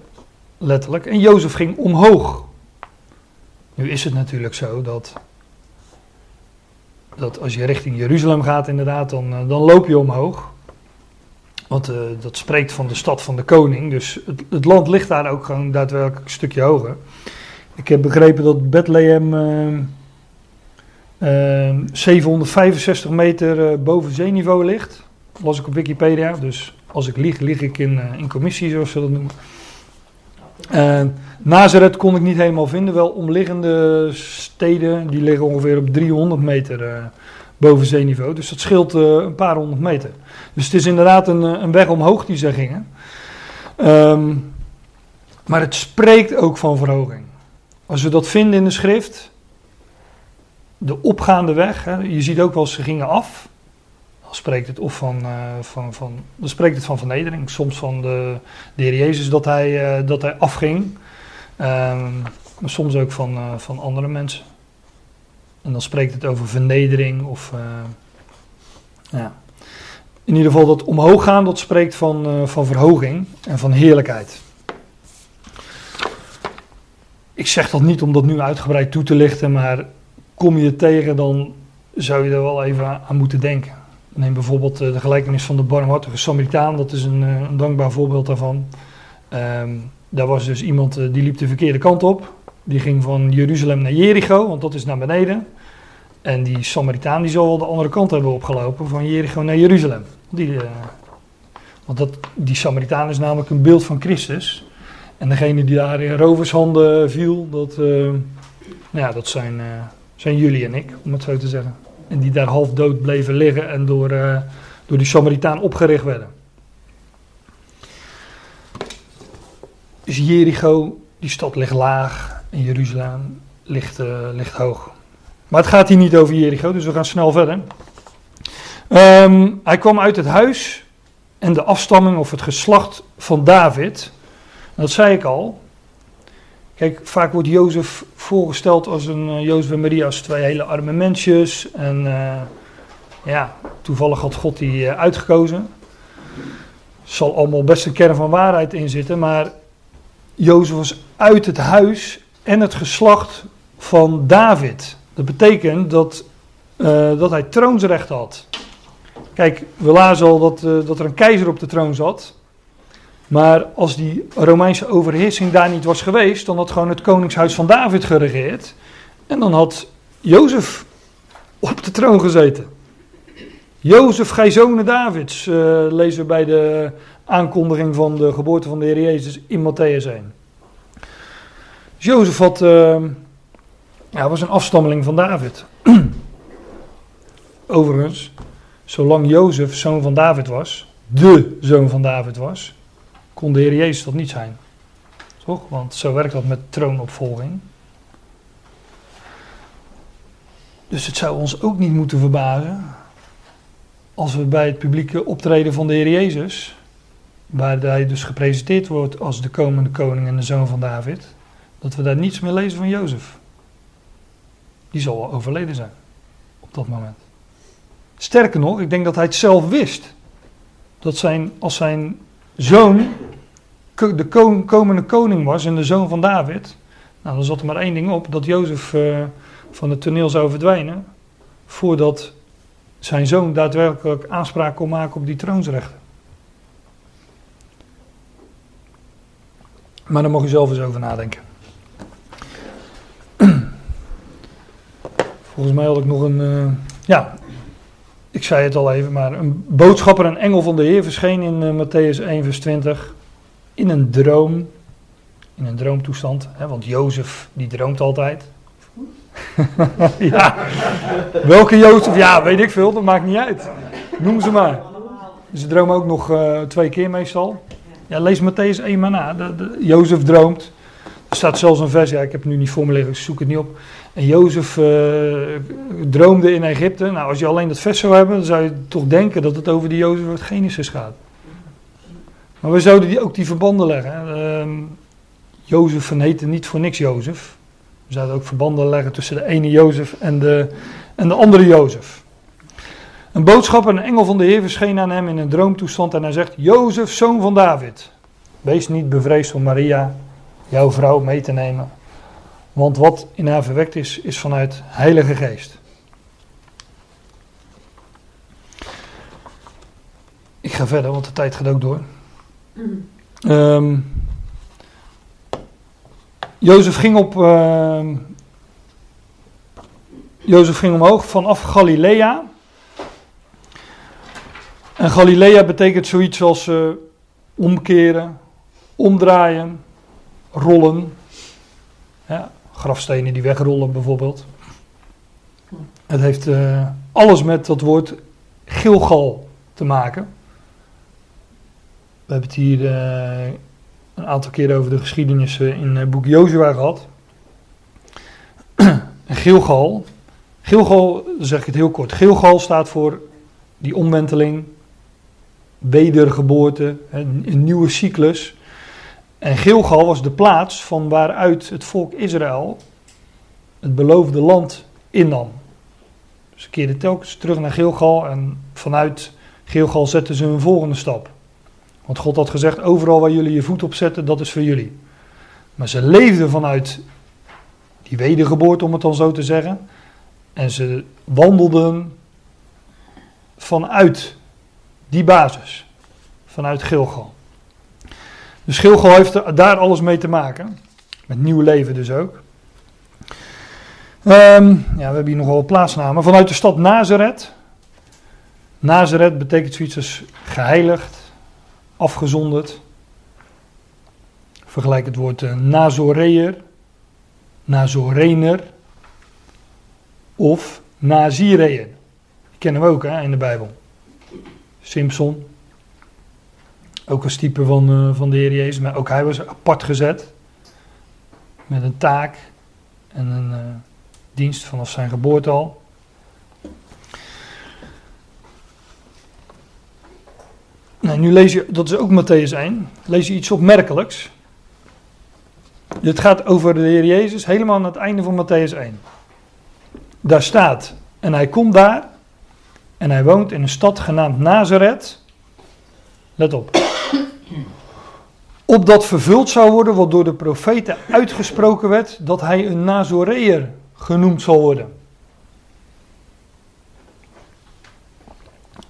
letterlijk, en Jozef ging omhoog. Nu is het natuurlijk zo dat, dat als je richting Jeruzalem gaat inderdaad, dan, eh, dan loop je omhoog. Want eh, dat spreekt van de stad van de koning, dus het, land ligt daar ook gewoon daadwerkelijk een stukje hoger. Ik heb begrepen dat Bethlehem eh, eh, 765 meter eh, boven zeeniveau ligt. Las ik op Wikipedia, dus als ik lieg, lieg ik in, eh, in commissie, zoals ze dat noemen. Uh, Nazareth kon ik niet helemaal vinden. Wel omliggende steden, die liggen ongeveer op 300 meter boven zeeniveau. Dus dat scheelt eh, een paar honderd meter. Dus het is inderdaad een, eh, een weg omhoog die ze gingen. Ehm, maar het spreekt ook van verhoging. Als we dat vinden in de schrift, de opgaande weg, hè, je ziet ook wel ze gingen af. Dan spreekt het of van, eh, van, van, dan spreekt het van vernedering. Soms van de, de Heer Jezus dat hij, dat hij afging. Ehm, maar soms ook van, van andere mensen. En dan spreekt het over vernedering of... eh, ja. In ieder geval dat omhoog gaan, dat spreekt van, eh, van verhoging en van heerlijkheid. Ik zeg dat niet om dat nu uitgebreid toe te lichten, maar kom je tegen, dan zou je er wel even aan moeten denken. Neem bijvoorbeeld eh, de gelijkenis van de barmhartige Samaritaan, dat is een, een dankbaar voorbeeld daarvan. Ehm, daar was dus iemand die liep de verkeerde kant op. Die ging van Jeruzalem naar Jericho, want dat is naar beneden. En die Samaritaan die zal wel de andere kant hebben opgelopen, van Jericho naar Jeruzalem. Die, eh, want dat, die Samaritaan is namelijk een beeld van Christus. En degene die daar in rovershanden viel, dat, nou ja, dat zijn, eh, zijn jullie en ik, om het zo te zeggen. En die daar half dood bleven liggen en door, door die Samaritaan opgericht werden. Dus Jericho, die stad ligt laag en Jeruzalem ligt, eh, ligt hoog. Maar het gaat hier niet over Jericho, dus we gaan snel verder. Ehm, hij kwam uit het huis en de afstamming of het geslacht van David. Dat zei ik al. Kijk, vaak wordt Jozef voorgesteld als een uh, Jozef en Maria als twee hele arme mensjes. En uh, ja, toevallig had God die uh, uitgekozen. Zal allemaal best een kern van waarheid in zitten, maar Jozef was uit het huis en het geslacht van David. Dat betekent dat, uh, dat hij troonsrecht had. Kijk, we lazen al dat, uh, dat er een keizer op de troon zat. Maar als die Romeinse overheersing daar niet was geweest, dan had gewoon het koningshuis van David geregeerd. En dan had Jozef op de troon gezeten. Jozef, gij zonen Davids, uh, lezen we bij de aankondiging van de geboorte van de Heer Jezus in Matthäus 1. Jozef had, ja, was een afstammeling van David. Overigens, zolang Jozef zoon van David was, de zoon van David was, kon de Heer Jezus dat niet zijn. Toch? Want zo werkt dat met troonopvolging. Dus het zou ons ook niet moeten verbazen als we bij het publieke optreden van de Heer Jezus, waar hij dus gepresenteerd wordt als de komende koning en de zoon van David, dat we daar niets meer lezen van Jozef. Die zal wel overleden zijn op dat moment. Sterker nog, ik denk dat hij het zelf wist. Dat zijn, als zijn zoon de komende koning was en de zoon van David, nou, dan zat er maar één ding op: dat Jozef uh, van het toneel zou verdwijnen. voordat zijn zoon daadwerkelijk aanspraak kon maken op die troonsrechten. Maar daar mag u zelf eens over nadenken. Volgens mij had ik nog een. Uh, ja, ik zei het al even, maar een boodschapper, een engel van de Heer verscheen in uh, Matthäus 1, vers 20. In een droom. In een droomtoestand. Hè, want Jozef, die droomt altijd. ja. Welke Jozef? Ja, weet ik veel, dat maakt niet uit. Noem ze maar. Ze dromen ook nog uh, twee keer meestal. Ja, lees Matthäus 1 maar na. De, Jozef droomt. Er staat zelfs een vers, ja, ik heb het nu niet voor me liggen, ik zoek het niet op. En Jozef uh, droomde in Egypte. Nou, als je alleen dat vers zou hebben, dan zou je toch denken dat het over die Jozef uit Genesis gaat. Maar we zouden die, ook die verbanden leggen. Uh, Jozef heette niet voor niks Jozef. We zouden ook verbanden leggen tussen de ene Jozef en de, en de andere Jozef. Een boodschapper, een engel van de Heer, verscheen aan hem in een droomtoestand en hij zegt: Jozef, zoon van David, wees niet bevreesd om Maria, jouw vrouw, mee te nemen. Want wat in haar verwekt is, is vanuit Heilige Geest. Ik ga verder, want de tijd gaat ook door. Um, Jozef ging op. Uh, Jozef ging omhoog vanaf Galilea. En Galilea betekent zoiets als uh, omkeren, omdraaien, rollen. Ja, grafstenen die wegrollen bijvoorbeeld. Het heeft uh, alles met dat woord Gilgal te maken. We hebben het hier uh, een aantal keren over de geschiedenis in het boek Jozua gehad. Gilgal. Gilgal, zeg ik het heel kort. Gilgal staat voor die omwenteling, wedergeboorte, een nieuwe cyclus. En Gilgal was de plaats van waaruit het volk Israël het beloofde land innam. Ze keerden telkens terug naar Gilgal en vanuit Gilgal zetten ze een volgende stap. Want God had gezegd, overal waar jullie je voet op zetten, dat is voor jullie. Maar ze leefden vanuit die wedergeboorte, om het dan zo te zeggen. En ze wandelden vanuit die basis. Vanuit Gilgal. Dus Gilgal heeft daar alles mee te maken. Met nieuw leven dus ook. Um, ja, we hebben hier nog wel plaatsnamen. Vanuit de stad Nazareth. Nazareth betekent zoiets als geheiligd, afgezonderd. Vergelijk het woord uh, Nazoreer, Nazorener of Nazireër. Die kennen we ook hè, in de Bijbel. Simpson, ook als type van, uh, van de Heer Jezus, maar ook hij was apart gezet. Met een taak en een uh, dienst vanaf zijn geboorte al. Nou, nu lees je, dat is ook Matthäus 1, lees je iets opmerkelijks. Dit gaat over de Heer Jezus helemaal aan het einde van Matthäus 1. Daar staat, en hij komt daar en hij woont in een stad genaamd Nazareth. Let op. Opdat vervuld zou worden wat door de profeten uitgesproken werd, dat hij een Nazoreër genoemd zal worden.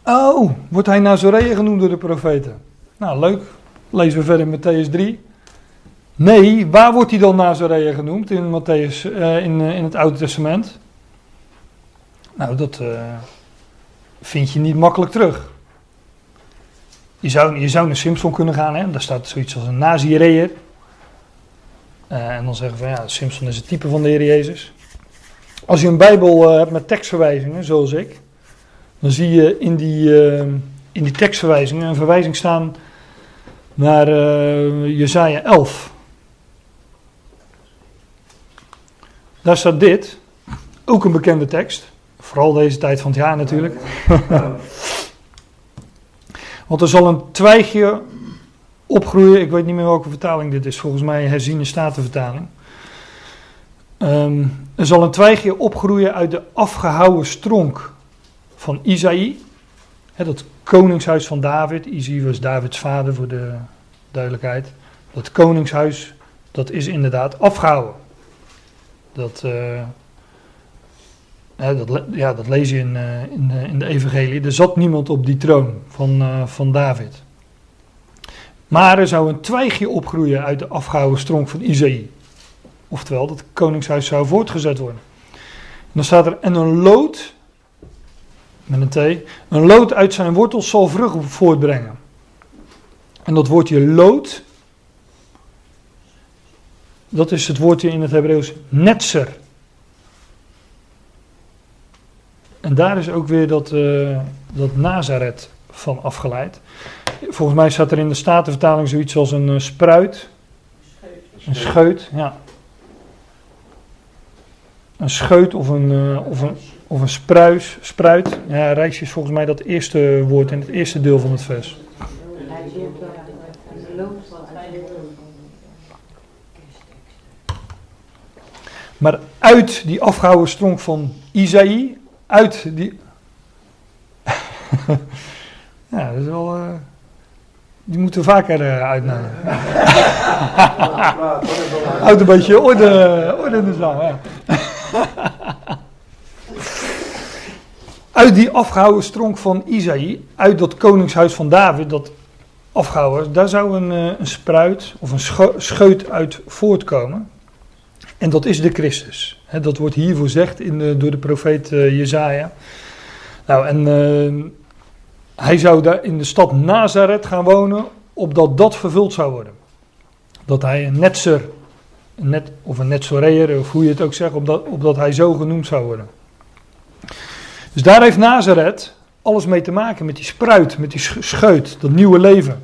Oh, wordt hij Nazoreër genoemd door de profeten? Nou, leuk. Lezen we verder in Matthäus 3. Nee, waar wordt hij dan Nazoreër genoemd in, Matthäus, uh, in, uh, in het Oude Testament? Nou, dat uh, vind je niet makkelijk terug. Je zou, je zou naar Simpson kunnen gaan, hè? daar staat zoiets als een Nazireër. en dan zeggen van ja, Simpson is het type van de Heer Jezus. Als je een Bijbel hebt met tekstverwijzingen, zoals ik, dan zie je in die, uh, in die tekstverwijzingen een verwijzing staan naar uh, Jezaja 11. Daar staat dit, ook een bekende tekst, vooral deze tijd van het jaar natuurlijk. Want er zal een twijgje opgroeien, ik weet niet meer welke vertaling dit is, volgens mij herziene statenvertaling. Um, er zal een twijgje opgroeien uit de afgehouwen stronk van Isaïe. dat koningshuis van David. Isaïe was Davids vader voor de duidelijkheid. Dat koningshuis, dat is inderdaad afgehouden. Dat, uh, dat, ja, dat lees je in, uh, in, in, de evangelie. Er zat niemand op die troon van, uh, van David. Maar er zou een twijgje opgroeien uit de afgehouden stronk van Isaïe. Oftewel, dat koningshuis zou voortgezet worden. En dan staat er, en een lood met een T. Een lood uit zijn wortels zal vrucht voortbrengen. En dat woordje lood, dat is het woordje in het Hebreeuws netzer. En daar is ook weer dat, uh, dat Nazareth van afgeleid. Volgens mij staat er in de Statenvertaling zoiets als een uh, spruit. Een scheut, ja. Een scheut of een, uh, of een, of een spruis, spruit. Ja, rijsje is volgens mij dat eerste woord in het eerste deel van het vers. Maar uit die afgehouden stronk van Isaïe, uit die. ja, dat is wel. Uh, die moeten vaker uh, uitnodigen. Houd een beetje orde, orde in de zaal. Ja. uit die afgehouden stronk van Isaïe, uit dat koningshuis van David, dat afgehouden, daar zou een, uh, een spruit of een scheut uit voortkomen. En dat is de Christus. dat wordt hier voorzegd in door de profeet uh, Jezaja. Nou, en uh, hij zou daar in de stad Nazareth gaan wonen, opdat dat vervuld zou worden. Dat hij een netzer, een net, of een netzoreer, of hoe je het ook zegt, opdat, opdat hij zo genoemd zou worden. Dus daar heeft Nazareth alles mee te maken, met die spruit, met die scheut, dat nieuwe leven.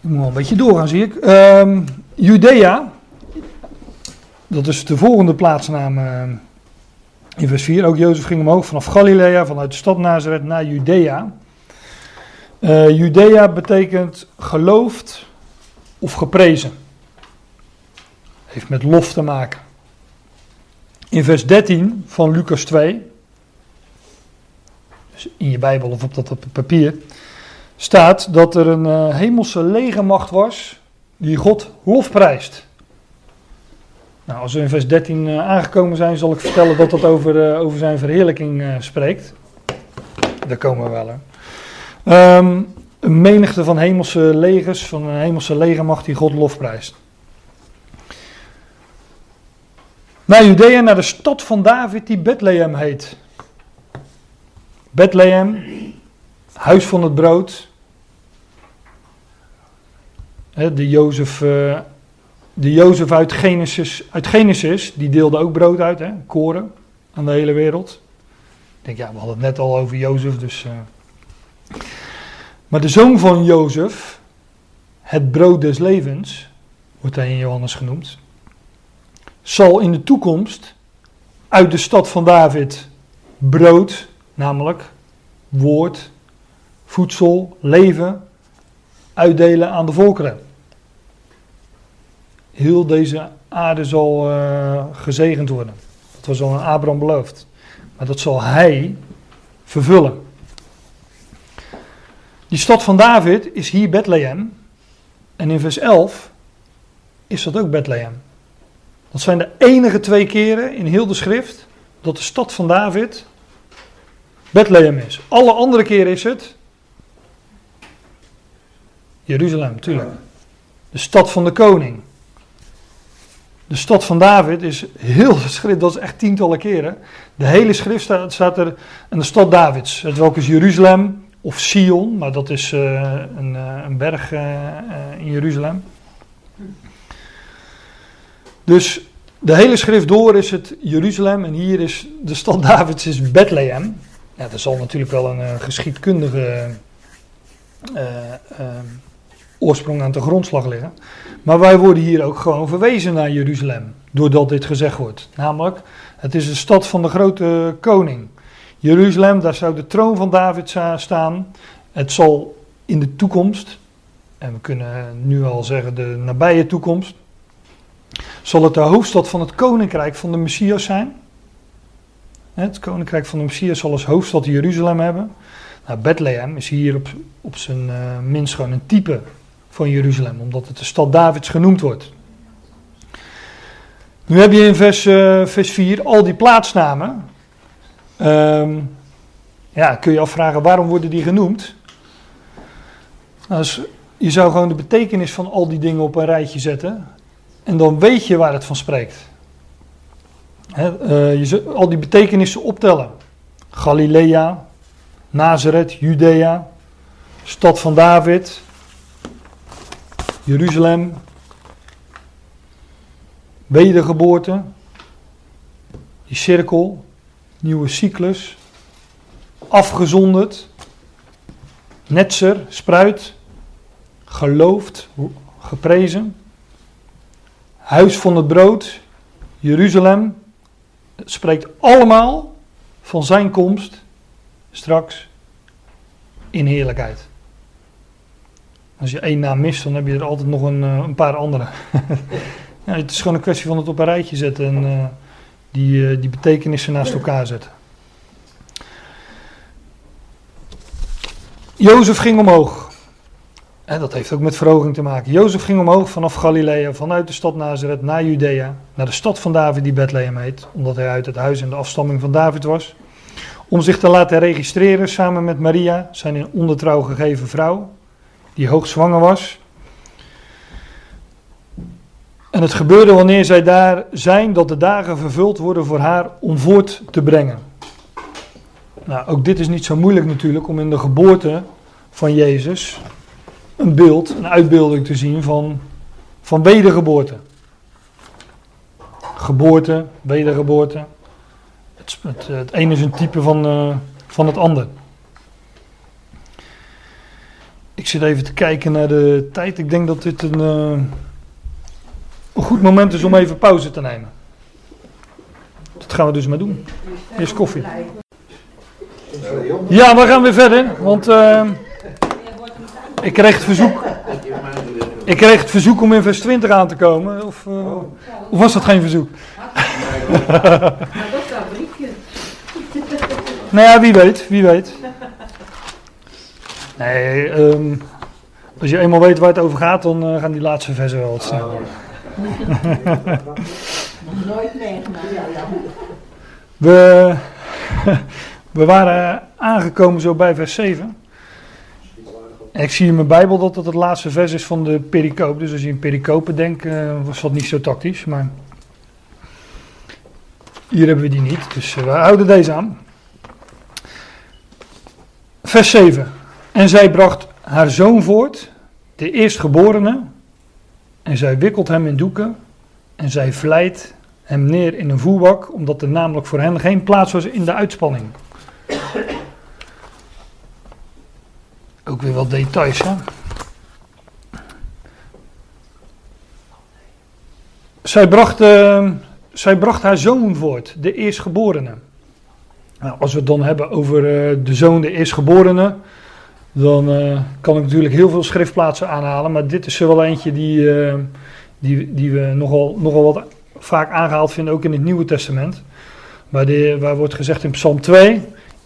Ik moet wel een beetje doorgaan, zie ik. Um, Judea, dat is de volgende plaatsnaam uh, in vers 4. Ook Jozef ging omhoog vanaf Galilea, vanuit de stad Nazareth naar Judea. Uh, Judea betekent geloofd of geprezen. Heeft met lof te maken. In vers 13 van Lucas 2, dus in je Bijbel of op dat papier, staat dat er een uh, hemelse legermacht was die God lofprijst. Nou, als we in vers 13 uh, aangekomen zijn, zal ik vertellen dat dat over, uh, over zijn verheerlijking uh, spreekt. Daar komen we wel. Hè. Um, een menigte van hemelse legers, van een hemelse legermacht die God lofprijst. Naar Judea, naar de stad van David die Bethlehem heet. Bethlehem, huis van het brood, de Jozef, uh, de Jozef uit Genesis, uit Genesis, die deelde ook brood uit, hè, koren, aan de hele wereld. Ik denk, ja, we hadden het net al over Jozef, dus... Uh. Maar de zoon van Jozef, het brood des levens, wordt hij in Johannes genoemd, zal in de toekomst uit de stad van David brood, namelijk woord, voedsel, leven, uitdelen aan de volkeren heel deze aarde zal uh, gezegend worden. Dat was al aan Abraham beloofd. Maar dat zal hij vervullen. Die stad van David is hier Bethlehem. En in vers 11 is dat ook Bethlehem. Dat zijn de enige twee keren in heel de schrift dat de stad van David Bethlehem is. Alle andere keren is het Jeruzalem, tuurlijk. De stad van de koning. De stad van David is heel schrift, dat is echt tientallen keren. De hele schrift staat, er in de stad Davids. Het welke is Jeruzalem of Sion, maar dat is uh, een, uh, een, berg uh, in Jeruzalem. Dus de hele schrift door is het Jeruzalem en hier is de stad Davids is Bethlehem. Ja, er zal natuurlijk wel een geschiedkundige oorsprong aan de grondslag liggen. Maar wij worden hier ook gewoon verwezen naar Jeruzalem, doordat dit gezegd wordt. Namelijk, het is de stad van de grote koning. Jeruzalem, daar zou de troon van David staan. Het zal in de toekomst, en we kunnen nu al zeggen de nabije toekomst, zal het de hoofdstad van het koninkrijk van de Messias zijn. Het koninkrijk van de Messias zal als hoofdstad Jeruzalem hebben. Nou, Bethlehem is hier op, op zijn uh, minst gewoon een type van Jeruzalem, omdat het de stad Davids genoemd wordt. Nu heb je in vers, uh, vers 4 al die plaatsnamen. Um, ja, kun je afvragen waarom worden die genoemd? Nou, dus je zou gewoon de betekenis van al die dingen op een rijtje zetten. En dan weet je waar het van spreekt. uh, je al die betekenissen optellen. Galilea, Nazareth, Judea, stad van David, Jeruzalem, wedergeboorte, die cirkel, nieuwe cyclus, afgezonderd, netser, spruit, geloofd, geprezen. Huis van het brood, Jeruzalem. Het spreekt allemaal van zijn komst straks in heerlijkheid. Als je één naam mist, dan heb je er altijd nog een, eh, een paar andere. ja, het is gewoon een kwestie van het op een rijtje zetten en uh, die, uh, die betekenissen naast elkaar zetten. Jozef ging omhoog. En dat heeft ook met verhoging te maken. Jozef ging omhoog vanaf Galilea, vanuit de stad Nazareth naar Judea, naar de stad van David die Bethlehem heet, omdat hij uit het huis en de afstamming van David was. Om zich te laten registreren samen met Maria, zijn in ondertrouw gegeven vrouw, die hoogzwanger was. En het gebeurde wanneer zij daar zijn dat de dagen vervuld worden voor haar om voort te brengen. Nou, ook dit is niet zo moeilijk natuurlijk om in de geboorte van Jezus een beeld, een uitbeelding te zien van, van wedergeboorte. Geboorte, wedergeboorte. Het, het, ene is een type van, uh, van het ander. Ik zit even te kijken naar de tijd. Ik denk dat dit een, uh, een goed moment is om even pauze te nemen. Dat gaan we dus maar doen. Eerst koffie. Ja, we gaan weer verder. Want uh, ik kreeg het verzoek. Ik kreeg het verzoek om in vers 20 aan te komen. Of, uh, of was dat geen verzoek? nou ja, wie weet, wie weet. Nee, um, als je eenmaal weet waar het over gaat, dan uh, gaan die laatste versen wel wat sneller. Nooit meegemaakt. We, we waren aangekomen zo bij vers 7. En ik zie in mijn Bijbel dat het het laatste vers is van de pericoop. Dus als je in pericopen denkt, uh, was dat niet zo tactisch. Maar hier hebben we die niet. Dus uh, we houden deze aan. Vers 7. En zij bracht haar zoon voort, de eerstgeborene. En zij wikkelt hem in doeken. En zij vlijt hem neer in een voerbak, omdat er namelijk voor hen geen plaats was in de uitspanning. Ook weer wat details, hè? Zij bracht, uh, zij bracht haar zoon voort, de eerstgeborene. Nou, als we het dan hebben over uh, de zoon, de eerstgeborene, dan uh, kan ik natuurlijk heel veel schriftplaatsen aanhalen, maar dit is er wel eentje die, die, die we nogal, nogal wat vaak aangehaald vinden, ook in het Nieuwe Testament. Waar, de, waar wordt gezegd in Psalm 2,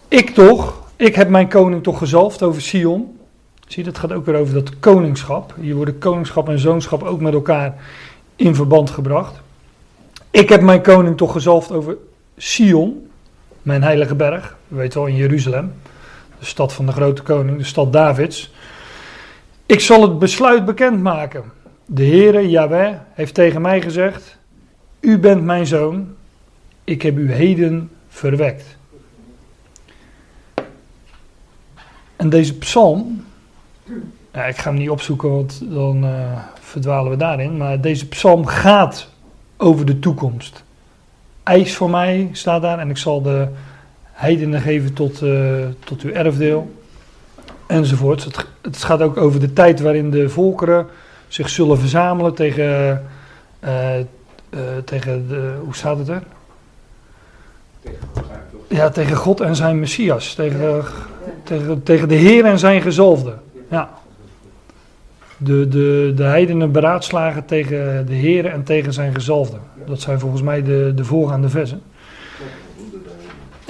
ik toch, ik heb mijn koning toch gezalfd over Sion. Zie dat gaat ook weer over dat koningschap. Hier worden koningschap en zoonschap ook met elkaar in verband gebracht. Ik heb mijn koning toch gezalfd over Sion, mijn heilige berg. We weten wel in Jeruzalem, de stad van de grote koning, de stad Davids. Ik zal het besluit bekendmaken. De Heere, Yahweh, heeft tegen mij gezegd: U bent mijn zoon, ik heb u heden verwekt. En deze psalm, ik ga hem niet opzoeken, want dan uh, verdwalen we daarin. Maar deze psalm gaat over de toekomst. IJs voor mij staat daar en ik zal de heidenen geven tot, uh, tot uw erfdeel. Enzovoort. Het, het, gaat ook over de tijd waarin de volkeren zich zullen verzamelen tegen, uh, tegen de, hoe staat het er? Ja, tegen God en zijn Messias. Tegen, tegen, tegen de Heer en zijn gezalfde. Ja. De, de, de heidenen beraadslagen tegen de Heer en tegen zijn gezalfde. Dat zijn volgens mij de, de voorgaande versen.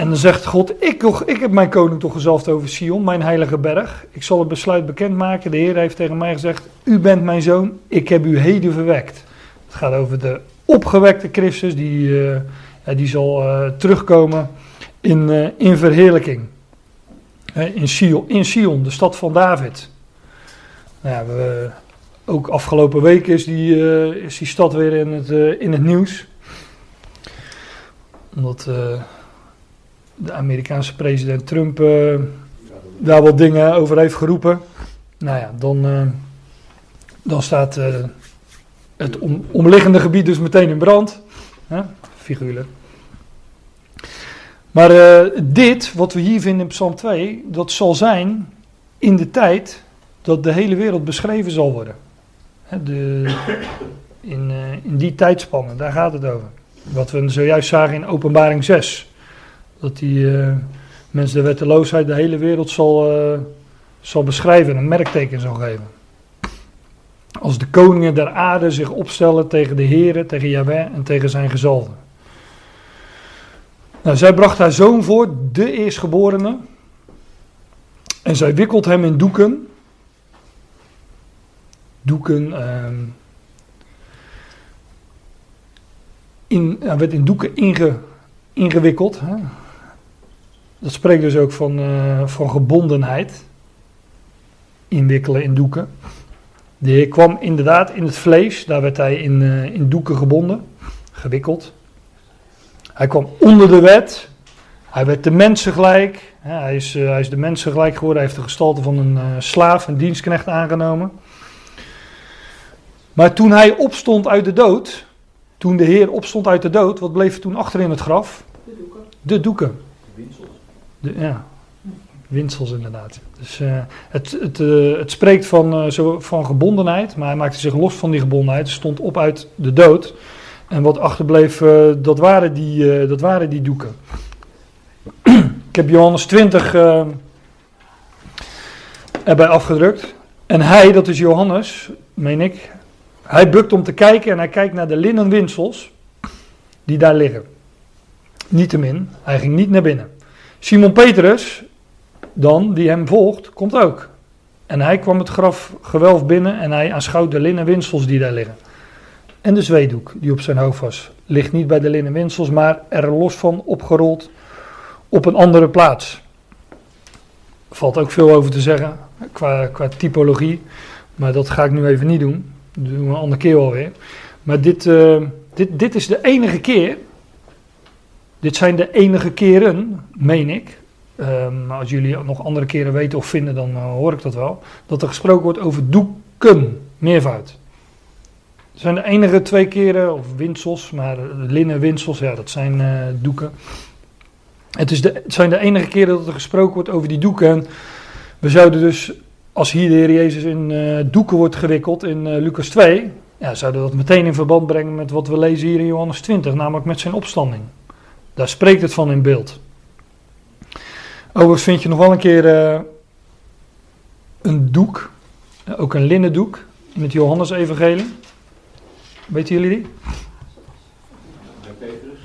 En dan zegt God, ik, ik heb mijn koning toch gezalfd over Sion, mijn heilige berg. Ik zal het besluit bekendmaken. De Heer heeft tegen mij gezegd, u bent mijn zoon, ik heb u heden verwekt. Het gaat over de opgewekte Christus, die, uh, die zal uh, terugkomen in, in verheerlijking. in, Sion, in Sion, de stad van David. Nou we, ook afgelopen week is die, is die stad weer in het, in het nieuws. Omdat de Amerikaanse president Trump daar wat dingen over heeft geroepen. Nou ja, dan, dan staat het om, omliggende gebied dus meteen in brand. Figuurlijk. Maar dit, wat we hier vinden in Psalm 2, dat zal zijn in de tijd dat de hele wereld beschreven zal worden. De, in, eh, in die tijdspannen, daar gaat het over. Wat we zojuist zagen in Openbaring 6. Dat die eh, mensen de wetteloosheid de hele wereld zal, eh, zal beschrijven en een merkteken zal geven. Als de koningen der aarde zich opstellen tegen de Here, tegen Yahweh en tegen zijn gezalde. Nou, zij bracht haar zoon voor, de eerstgeborene. En zij wikkelt hem in doeken. Doeken. ehm, in, hij werd in doeken inge, ingewikkeld. Hè? Dat spreekt dus ook van, eh, van gebondenheid. Inwikkelen in doeken. De Heer kwam inderdaad in het vlees, daar werd hij in, eh, in doeken gebonden, gewikkeld. Hij kwam onder de wet, hij werd de mensen gelijk. Hij, is, eh, hij is de mensen gelijk geworden, hij heeft de gestalte van een slaaf, een dienstknecht aangenomen. Maar toen hij opstond uit de dood, toen de Heer opstond uit de dood, wat bleef er toen achter in het graf? De doeken. De doeken. De, ja, winsels inderdaad. Dus eh, het, het, eh, het spreekt van, eh, zo, van gebondenheid, maar hij maakte zich los van die gebondenheid. Stond op uit de dood. En wat achterbleef, dat, waren die, dat waren die doeken. Ik heb Johannes 20 eh, erbij afgedrukt. En hij, dat is Johannes, meen ik, hij bukt om te kijken en hij kijkt naar de linnen winsels die daar liggen. Niettemin, hij ging niet naar binnen. Simon Petrus, dan, die hem volgt, komt ook. En hij kwam het graf gewelf binnen en hij aanschouwt de linnen winsels die daar liggen. En de zweedoek die op zijn hoofd was, ligt niet bij de linnen winsels, maar er los van opgerold op een andere plaats. Valt ook veel over te zeggen qua, qua typologie, maar dat ga ik nu even niet doen. Dat doen we een andere keer alweer. Maar dit, eh, dit, dit is de enige keer, dit zijn de enige keren, meen ik, maar als jullie nog andere keren weten of vinden, dan eh, hoor ik dat wel. Dat er gesproken wordt over doeken, meervoud. Het zijn de enige twee keren, of winsels, maar linnen winsels, ja, dat zijn eh, doeken. Het, is de, het zijn de enige keren dat er gesproken wordt over die doeken. En we zouden dus, als hier de Heer Jezus in eh, doeken wordt gewikkeld in Lucas 2, ja, zouden we dat meteen in verband brengen met wat we lezen hier in Johannes 20, namelijk met zijn opstanding. Daar spreekt het van in beeld. Overigens vind je nog wel een keer eh, een doek, eh, ook een linnen doek, in het Johannes-evangelie. Weten jullie die? Bij Petrus.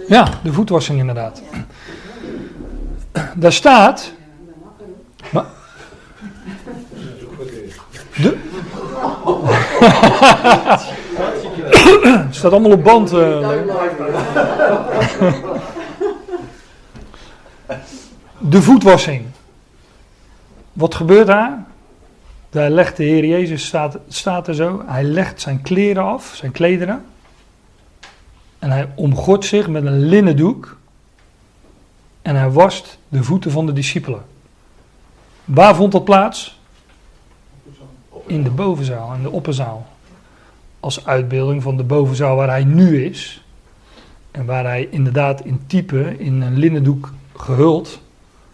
eh. Ja, de voetwassing inderdaad. Daar staat, staat allemaal op band. eh, de voetwassing. Wat gebeurt daar? Daar legt de Heer Jezus, staat, staat er zo, hij legt zijn kleren af, zijn klederen. En hij omgort zich met een linnen doek. En hij wast de voeten van de discipelen. Waar vond dat plaats? In de bovenzaal, in de opperzaal. Als uitbeelding van de bovenzaal waar hij nu is. En waar hij inderdaad in type in een linnendoek gehuld.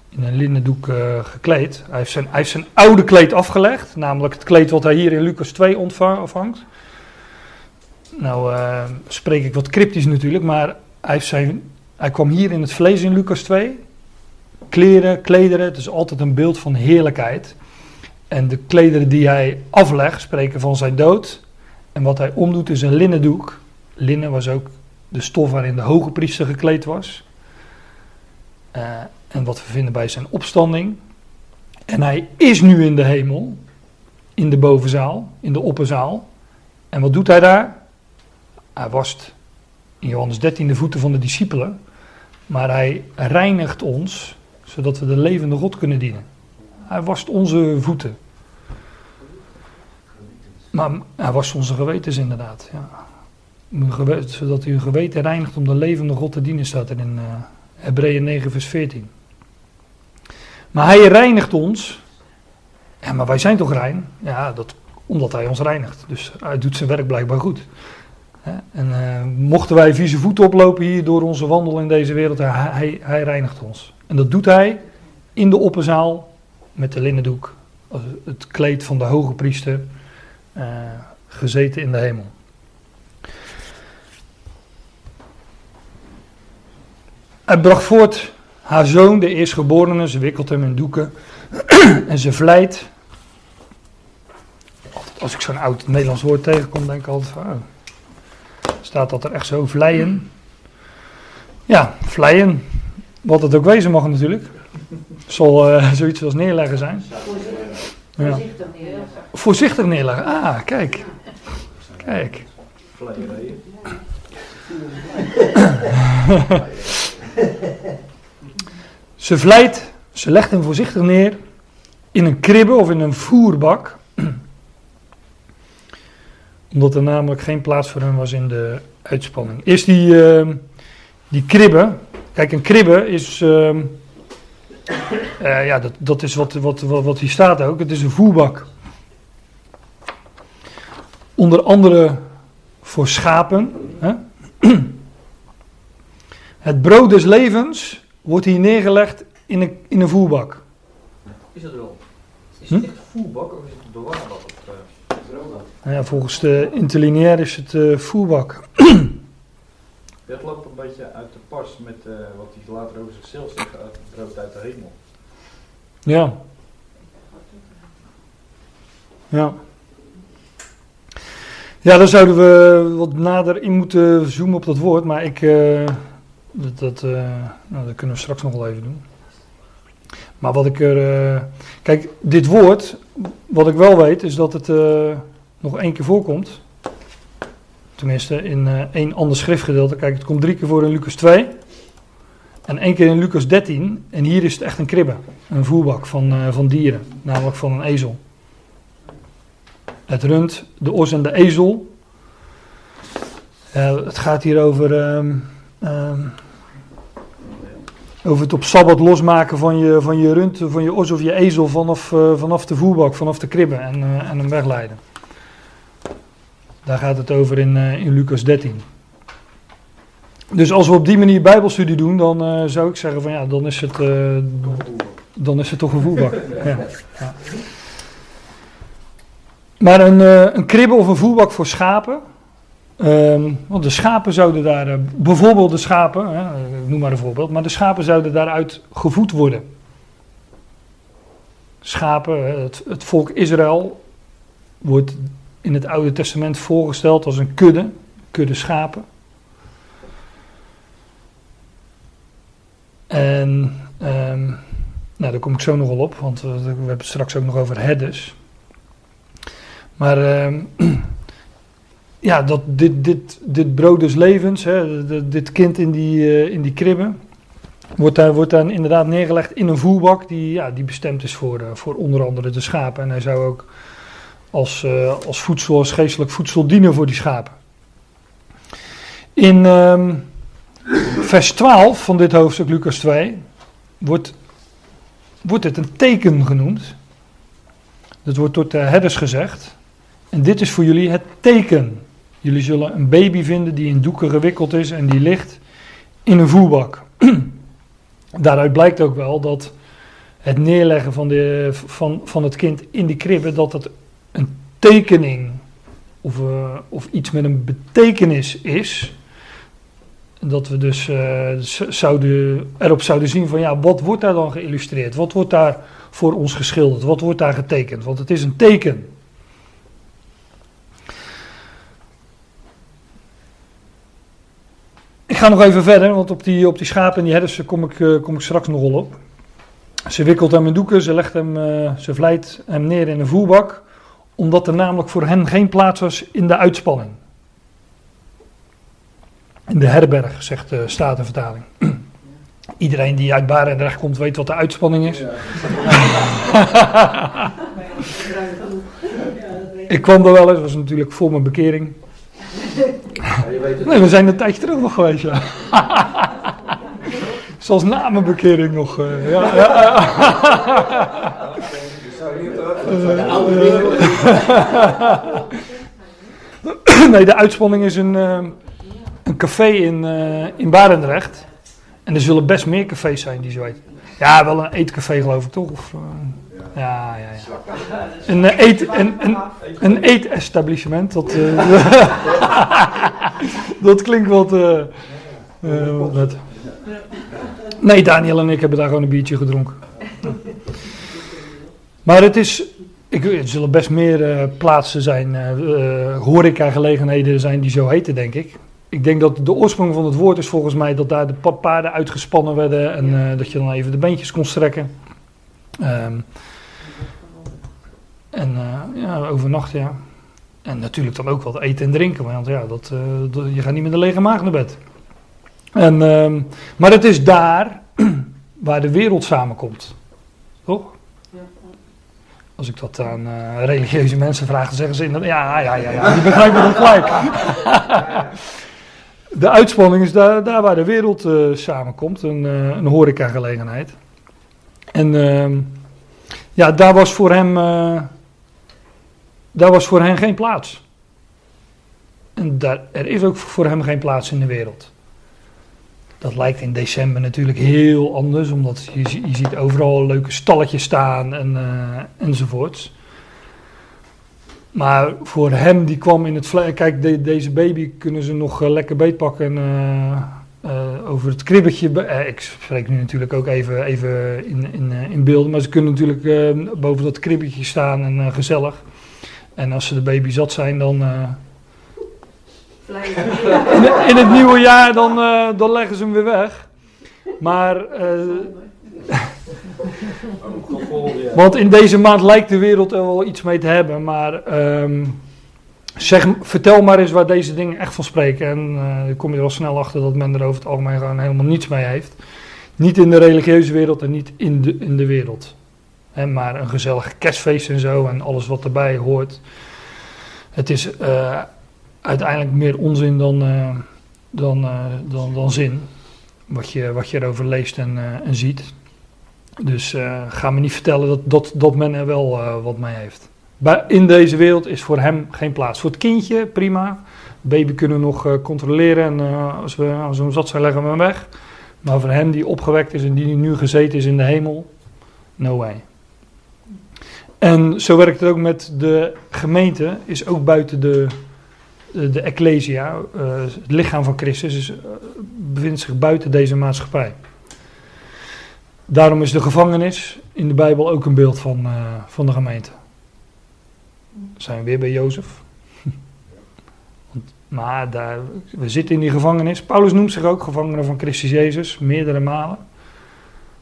In een linnendoek eh, gekleed. Hij heeft, zijn, hij zijn oude kleed afgelegd. Namelijk het kleed wat hij hier in Lucas 2 ontva- ontvangt. Nou eh, spreek ik wat cryptisch natuurlijk. Maar hij, heeft zijn, hij kwam hier in het vlees in Lucas 2. Kleren, klederen. Het is altijd een beeld van heerlijkheid. En de klederen die hij aflegt spreken van zijn dood. En wat hij omdoet is een linnen doek. Linnen was ook de stof waarin de hoge priester gekleed was. Eh, en wat we vinden bij zijn opstanding. En hij is nu in de hemel. In de bovenzaal, in de opperzaal. En wat doet hij daar? Hij wast in Johannes 13 de voeten van de discipelen. Maar hij reinigt ons, zodat we de levende God kunnen dienen. Hij wast onze voeten. Maar hij wast onze gewetens inderdaad. Ja. Zodat u uw geweten reinigt om de levende God te dienen, staat er in eh Hebreeën 9, vers 14. Maar hij reinigt ons. Ja, maar wij zijn toch rein? Ja, dat, omdat hij ons reinigt. Dus hij doet zijn werk blijkbaar goed. En eh, mochten wij vieze voeten oplopen hier door onze wandel in deze wereld, hij, hij, hij reinigt ons. En dat doet hij in de opperzaal met de linnendoek, het kleed van de hoge priester, eh, gezeten in de hemel. Hij bracht voort haar zoon, de eerstgeborene, ze wikkelt hem in doeken en ze vlijt. Als ik zo'n oud Nederlands woord tegenkom, denk ik altijd van, oh, staat dat er echt zo, vleien? Ja, vleien, wat het ook wezen mag natuurlijk. Zal eh, zoiets als neerleggen zijn. Ja. Voorzichtig neerleggen. Voorzichtig neerleggen, ah, kijk. Kijk. Ze vlijt, ze legt hem voorzichtig neer in een kribbe of in een voerbak. Omdat er namelijk geen plaats voor hem was in de uitspanning. Is die, ehm, die kribbe, kijk een kribbe is, ehm, eh, ja dat, dat is wat, wat, wat, wat hier staat ook, het is een voerbak. Onder andere voor schapen. Hè? Het brood des levens wordt hier neergelegd in een, in een voerbak. Is het wel? Is Hm? het echt voerbak of is het bewaarbak? Of, Nou ja, volgens de interlineair is het eh, voerbak. dat loopt een beetje uit de pas met eh, wat hij later over zichzelf zegt, brood uit de hemel. Ja. Ja. Ja, daar zouden we wat nader in moeten zoomen op dat woord, maar ik, eh, dat, dat, eh, nou, dat kunnen we straks nog wel even doen. Maar wat ik er, kijk, dit woord, wat ik wel weet, is dat het nog één keer voorkomt. Tenminste, in eh één ander schriftgedeelte. Kijk, het komt drie keer voor in Lucas 2. En één keer in Lucas 13. En hier is het echt een kribbe. Een voerbak van, eh, van dieren. Namelijk van een ezel. Het rund, de os en de ezel. Eh, het gaat hier over, ehm, ehm, over het op sabbat losmaken van je, van je rund, van je os of je ezel vanaf, vanaf de voerbak, vanaf de kribbe en, en hem wegleiden. Daar gaat het over in, eh, in Lucas 13. Dus als we op die manier bijbelstudie doen, dan eh, zou ik zeggen van ja, dan is het, eh, dan is het toch een voerbak. ja. Ja. Maar een, een kribbe of een voerbak voor schapen. ehm, want de schapen zouden daar, bijvoorbeeld de schapen, ik noem maar een voorbeeld, maar de schapen zouden daaruit gevoed worden. Schapen, het, het volk Israël, wordt in het Oude Testament voorgesteld als een kudde, kudde schapen. En ehm, nou, daar kom ik zo nog wel op, want we, hebben het straks ook nog over herders. Maar ehm, ja, dat, dit, dit, dit brood des levens, hè, dit- kind in die, eh, in die kribbe, wordt daar, wordt daar inderdaad neergelegd in een voerbak die, ja, die bestemd is voor, eh, voor onder andere de schapen. En hij zou ook als, eh, als voedsel, als geestelijk voedsel dienen voor die schapen. In ehm, vers 12 van dit hoofdstuk, Lucas 2, wordt, wordt het een teken genoemd. Dat wordt door de herders gezegd. En dit is voor jullie het teken. Jullie zullen een baby vinden die in doeken gewikkeld is en die ligt in een voerbak. Daaruit blijkt ook wel dat het neerleggen van, de, van, van het kind in die kribbe, dat een tekening of, eh, of iets met een betekenis is. Dat we dus eh, zouden, erop zouden zien van ja, wat wordt daar dan geïllustreerd? Wat wordt daar voor ons geschilderd? Wat wordt daar getekend? Want het is een teken. Ik ga nog even verder, want op die, op die schapen en die herders kom ik, eh, kom ik straks nog op. Ze wikkelt hem in doeken, ze, legt hem, ze vlijt hem neer in een voerbak, omdat er namelijk voor hen geen plaats was in de uitspanning. In de herberg, zegt de Statenvertaling. Iedereen die uit Barendrecht komt weet wat de uitspanning is. Ik kwam er wel eens, was natuurlijk voor mijn bekering. Nee, we zijn een tijdje terug nog geweest, ja. Zelfs na mijn bekering nog. eh, ja, ja, nee, de uitspanning is een, eh, een café in, eh, in Barendrecht. En er zullen best meer cafés zijn die zo heet. Ja, wel een eetcafé geloof ik toch? Of, eh, Ja, ja, ja. Een, eh, eet, een, een, een eetestablishment, dat, eh, dat klinkt wat, eh, eh, wat net. Nee, Daniel en ik hebben daar gewoon een biertje gedronken. Maar het is, ik, er zullen best meer eh, plaatsen zijn, eh, horecagelegenheden zijn die zo heten, denk ik. Ik denk dat de oorsprong van het woord is volgens mij dat daar de pa- paarden uitgespannen werden en dat je dan even de beentjes kon strekken. Ehm, en ja, overnachten, ja. En natuurlijk dan ook wat eten en drinken, want ja, dat, dat- je gaat niet met een lege maag naar bed. En, ehm, maar het is daar waar de wereld samenkomt. Toch? Als ik dat aan eh, religieuze mensen vraag, dan zeggen ze inderdaad, ja, ja, ja, ja, die begrijpen dat gelijk. de uitspanning is daar, daar waar de wereld eh, samenkomt, een, eh een horecagelegenheid. En ehm, ja, daar was voor hem, daar was voor hen geen plaats. En daar, er is ook voor hem geen plaats in de wereld. Dat lijkt in december natuurlijk heel anders, omdat je, je ziet overal leuke stalletjes staan en, eh, enzovoorts. Maar voor hem die kwam in het vle- Kijk, de- deze baby kunnen ze nog eh, lekker beetpakken eh, over het kribbetje. be- ik spreek nu natuurlijk ook even, even in, in, in beelden, maar ze kunnen natuurlijk boven dat kribbetje staan en gezellig. En als ze de baby zat zijn, dan. in, in het nieuwe jaar, dan, eh, dan leggen ze hem weer weg. Maar, eh, want in deze maand lijkt de wereld er wel iets mee te hebben. Maar ehm, zeg, vertel maar eens waar deze dingen echt van spreken. En eh, dan kom je er al snel achter dat men er over het algemeen gewoon helemaal niets mee heeft. Niet in de religieuze wereld en niet in de, in de wereld. Hè, maar een gezellig kerstfeest en zo en alles wat erbij hoort. Het is eh, uiteindelijk meer onzin dan, eh, dan, eh, dan, dan zin. Wat je, wat je erover leest en, eh, en ziet. Dus ga me niet vertellen dat, dat, dat men er wel wat mee heeft. In deze wereld is voor hem geen plaats. Voor het kindje, prima. Baby kunnen we nog controleren en als, we, als we hem zat zijn, leggen we hem weg. Maar voor hem die opgewekt is en die nu gezeten is in de hemel, no way. En zo werkt het ook met de gemeente, is ook buiten de, de, ecclesia, eh, het lichaam van Christus, is, eh, bevindt zich buiten deze maatschappij. Daarom is de gevangenis in de Bijbel ook een beeld van, eh, van de gemeente. Zijn we weer bij Jozef? Maar daar, we zitten in die gevangenis. Paulus noemt zich ook gevangene van Christus Jezus, meerdere malen.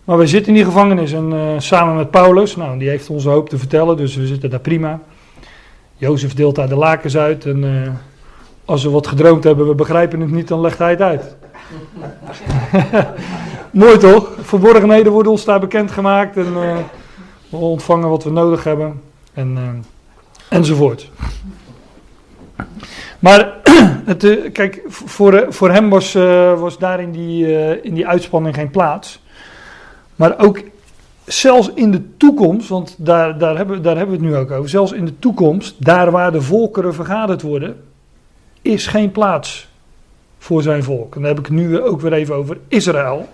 Maar we zitten in die gevangenis en samen met Paulus, nou, die heeft onze hoop te vertellen, dus we zitten daar prima. Jozef deelt daar de lakens uit en als we wat gedroomd hebben, we begrijpen het niet, dan legt hij het uit. Mooi toch? Verborgenheden worden ons daar bekendgemaakt en eh, we ontvangen wat we nodig hebben en, eh, enzovoort. Maar het, eh, kijk, voor, voor hem was, eh, was daar in die, in die uitspanning geen plaats. Maar ook zelfs in de toekomst, want daar, daar, hebben, daar hebben we het nu ook over. Zelfs in de toekomst, daar waar de volkeren vergaderd worden, is geen plaats voor zijn volk. En dan heb ik nu ook weer even over Israël.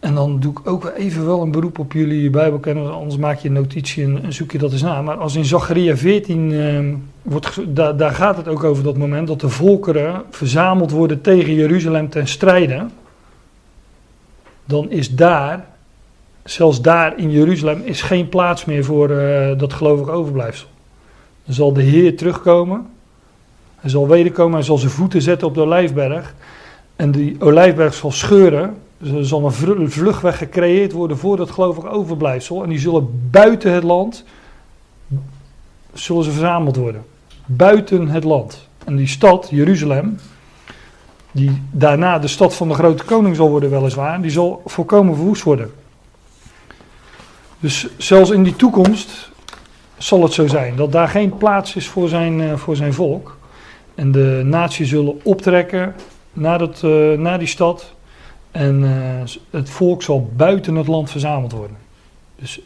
En dan doe ik ook even wel een beroep op jullie Bijbelkennis, anders maak je een notitie en, zoek je dat eens na. Maar als in Zacharia 14, ehm, wordt, daar, daar gaat het ook over dat moment dat de volkeren verzameld worden tegen Jeruzalem ten strijde. Dan is daar, zelfs daar in Jeruzalem, is geen plaats meer voor eh, dat gelovig overblijfsel. Dan zal de Heer terugkomen. Hij zal wederkomen, hij zal zijn voeten zetten op de olijfberg. En die olijfberg zal scheuren. Dus er zal een vluchtweg gecreëerd worden voor dat gelovig overblijfsel. En die zullen buiten het land, zullen ze verzameld worden. Buiten het land. En die stad, Jeruzalem, die daarna de stad van de grote koning zal worden weliswaar, die zal volkomen verwoest worden. Dus zelfs in die toekomst zal het zo zijn dat daar geen plaats is voor zijn, eh, voor zijn volk. En de naties zullen optrekken naar, dat, eh, naar die stad. En eh, het volk zal buiten het land verzameld worden. Dus,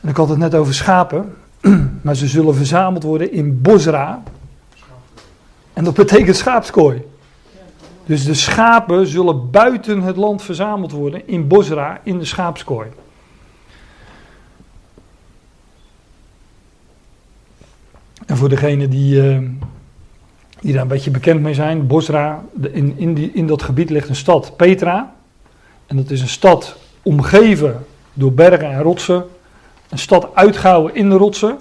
en ik had het net over schapen. Maar ze zullen verzameld worden in Bosra. En dat betekent schaapskooi. Dus de schapen zullen buiten het land verzameld worden in Bosra, in de schaapskooi. Voor degenen die, eh, die daar een beetje bekend mee zijn, Bosra, in, in, in dat gebied ligt een stad, Petra. En dat is een stad omgeven door bergen en rotsen. Een stad uitgehouwen in de rotsen.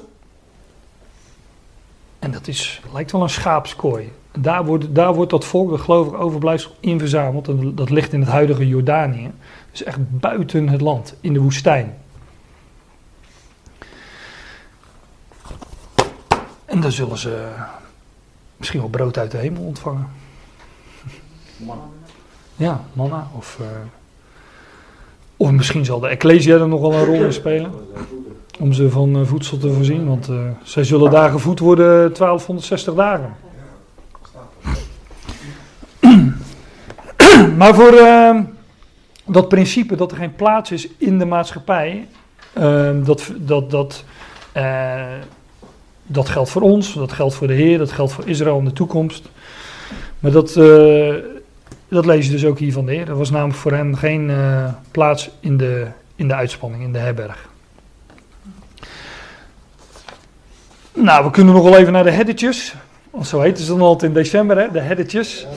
En dat is, lijkt wel een schaapskooi. Daar wordt, daar wordt dat volk, dat gelovig overblijfsel, in verzameld. En dat ligt in het huidige Jordanië. Dus echt buiten het land, in de woestijn. En dan zullen ze misschien wel brood uit de hemel ontvangen. Man. Ja, manna. Of, eh, of misschien zal de Ecclesia er nog wel een rol in spelen. Om ze van eh, voedsel te voorzien. Want eh, zij zullen daar gevoed worden 1260 dagen. maar voor dat principe dat er geen plaats is in de maatschappij. dat, dat, dat, dat geldt voor ons, dat geldt voor de Heer, dat geldt voor Israël in de toekomst. Maar dat, eh, dat lees je dus ook hier van de Heer. Er was namelijk voor hen geen eh, plaats in de, in de uitspanning, in de herberg. Nou, we kunnen nog wel even naar de heddetjes. Want zo heten ze dan altijd in december, hè? de heddetjes.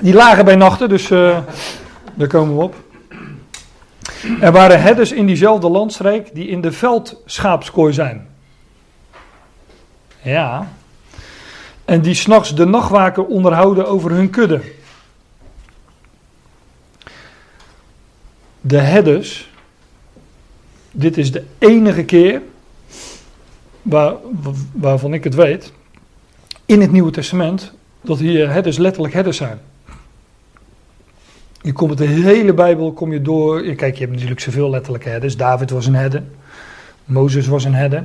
Die lagen bij nachten, dus eh, daar komen we op. Er waren herders in diezelfde landstreek die in de veldschaapskooi zijn. Ja. En die s'nachts de nachtwaker onderhouden over hun kudde. De herders, dit is de enige keer waar, waarvan ik het weet, in het Nieuwe Testament, dat hier herders letterlijk herders zijn. Je komt de hele Bijbel kom je door. Kijk, je hebt natuurlijk zoveel letterlijke herders. David was een herder. Mozes was een herder.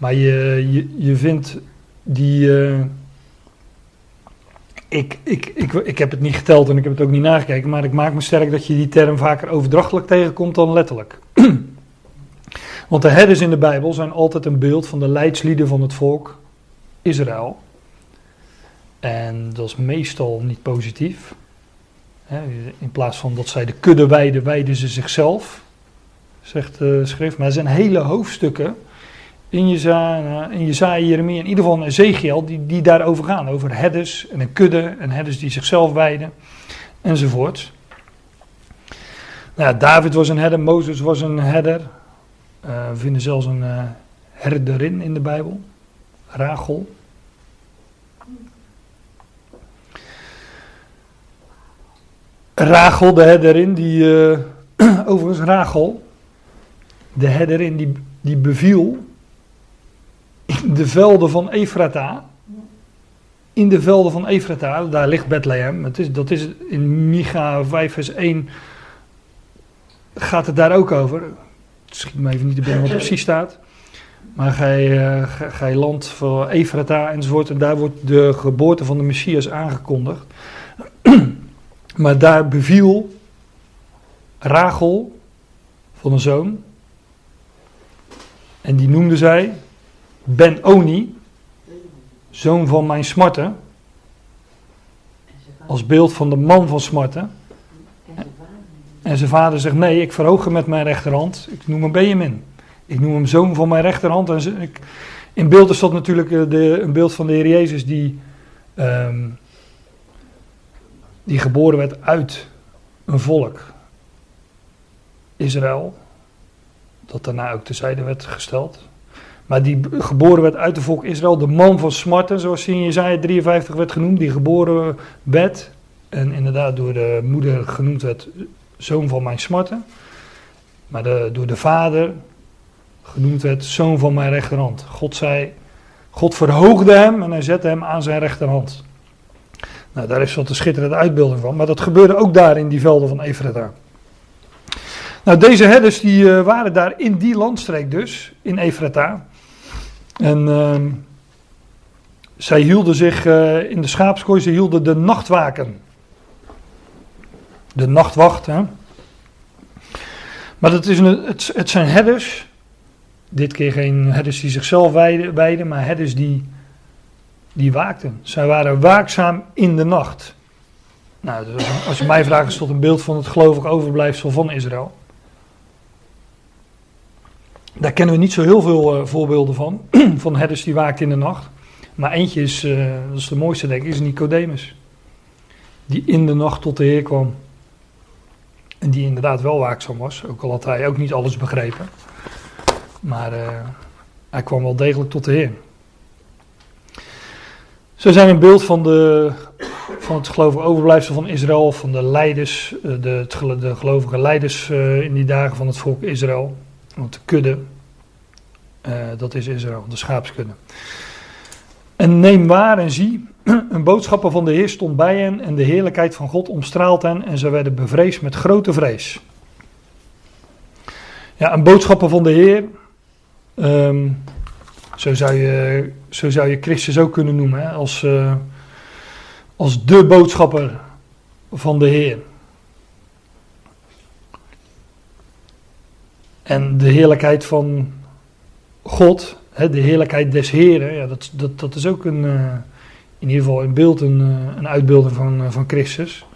Maar je, je, je vindt die. eh, ik, ik, ik, ik heb het niet geteld en ik heb het ook niet nagekeken. Maar ik maak me sterk dat je die term vaker overdrachtelijk tegenkomt dan letterlijk. Want de herders in de Bijbel zijn altijd een beeld van de leidslieden van het volk Israël. En dat is meestal niet positief. In plaats van dat zij de kudde weiden, weiden ze zichzelf, zegt de schrift. Maar er zijn hele hoofdstukken in Jezaja, in Jezaja, in ieder geval in Ezekiel, die, die daarover gaan. Over herders en een kudde en herders die zichzelf weiden, enzovoort. Nou, David was een herder, Mozes was een herder. Eh, we vinden zelfs een eh, herderin in de Bijbel, Rachel. Rachel, de herderin, die. eh, overigens, Rachel, de herderin, die, die beviel. In de velden van Efrata. In de velden van Efrata, daar ligt Bethlehem. Het is, dat is in Micha 5, vers 1. Gaat het daar ook over? Het schiet me even niet te binnen wat er precies staat. Maar gij, eh, gij- land van Efrata enzovoort. En daar wordt de geboorte van de Messias aangekondigd. Maar daar beviel Rachel van een zoon. En die noemde zij Ben-Oni, zoon van mijn smarten. Als beeld van de man van smarten. En zijn vader zegt: Nee, ik verhoog hem met mijn rechterhand. Ik noem hem Benjamin. Ik noem hem zoon van mijn rechterhand. En ik, in beeld is dat natuurlijk eh, de, een beeld van de Heer Jezus die. ehm, die geboren werd uit een volk, Israël, dat daarna ook terzijde werd gesteld. Maar die geboren werd uit het volk Israël, de man van smarten, zoals in Jezaja 53 werd genoemd, die geboren werd en inderdaad door de moeder genoemd werd, zoon van mijn smarten. Maar de, door de vader genoemd werd, zoon van mijn rechterhand. God zei, God verhoogde hem en hij zette hem aan zijn rechterhand. Nou, daar is wat een schitterende uitbeelding van. Maar dat gebeurde ook daar in die velden van Efrata. Nou, deze herders die eh, waren daar in die landstreek dus, in Efrata. En ehm, zij hielden zich eh, in de schaapskooi, ze hielden de nachtwaken. De nachtwacht, hè. Maar dat is een, het, het zijn herders. Dit keer geen herders die zichzelf wijden maar herders die die waakten. Zij waren waakzaam in de nacht. Nou, als je mij vraagt, is dat een beeld van het gelovig overblijfsel van Israël. Daar kennen we niet zo heel veel eh, voorbeelden van. van herders die waakten in de nacht. Maar eentje is, eh, dat is de mooiste denk ik, is Nicodemus. Die in de nacht tot de Heer kwam. En die inderdaad wel waakzaam was. Ook al had hij ook niet alles begrepen. Maar eh, hij kwam wel degelijk tot de Heer. Zo zijn een beeld van, de, van het gelovige overblijfsel van Israël, van de leiders, de, de gelovige leiders in die dagen van het volk Israël. Want de kudde, dat is Israël, de schaapskudde. En neem waar en zie, een boodschapper van de Heer stond bij hen en de heerlijkheid van God omstraalt hen en ze werden bevreesd met grote vrees. Ja, een boodschapper van de Heer, ehm, zo, zou je, zo zou je Christus ook kunnen noemen, hè, als, eh, als de boodschapper van de Heer. En de heerlijkheid van God, hè, de heerlijkheid des Heren, ja, dat, dat, dat is ook een, eh, in ieder geval in beeld een, eh, een uitbeelding van, eh, van Christus.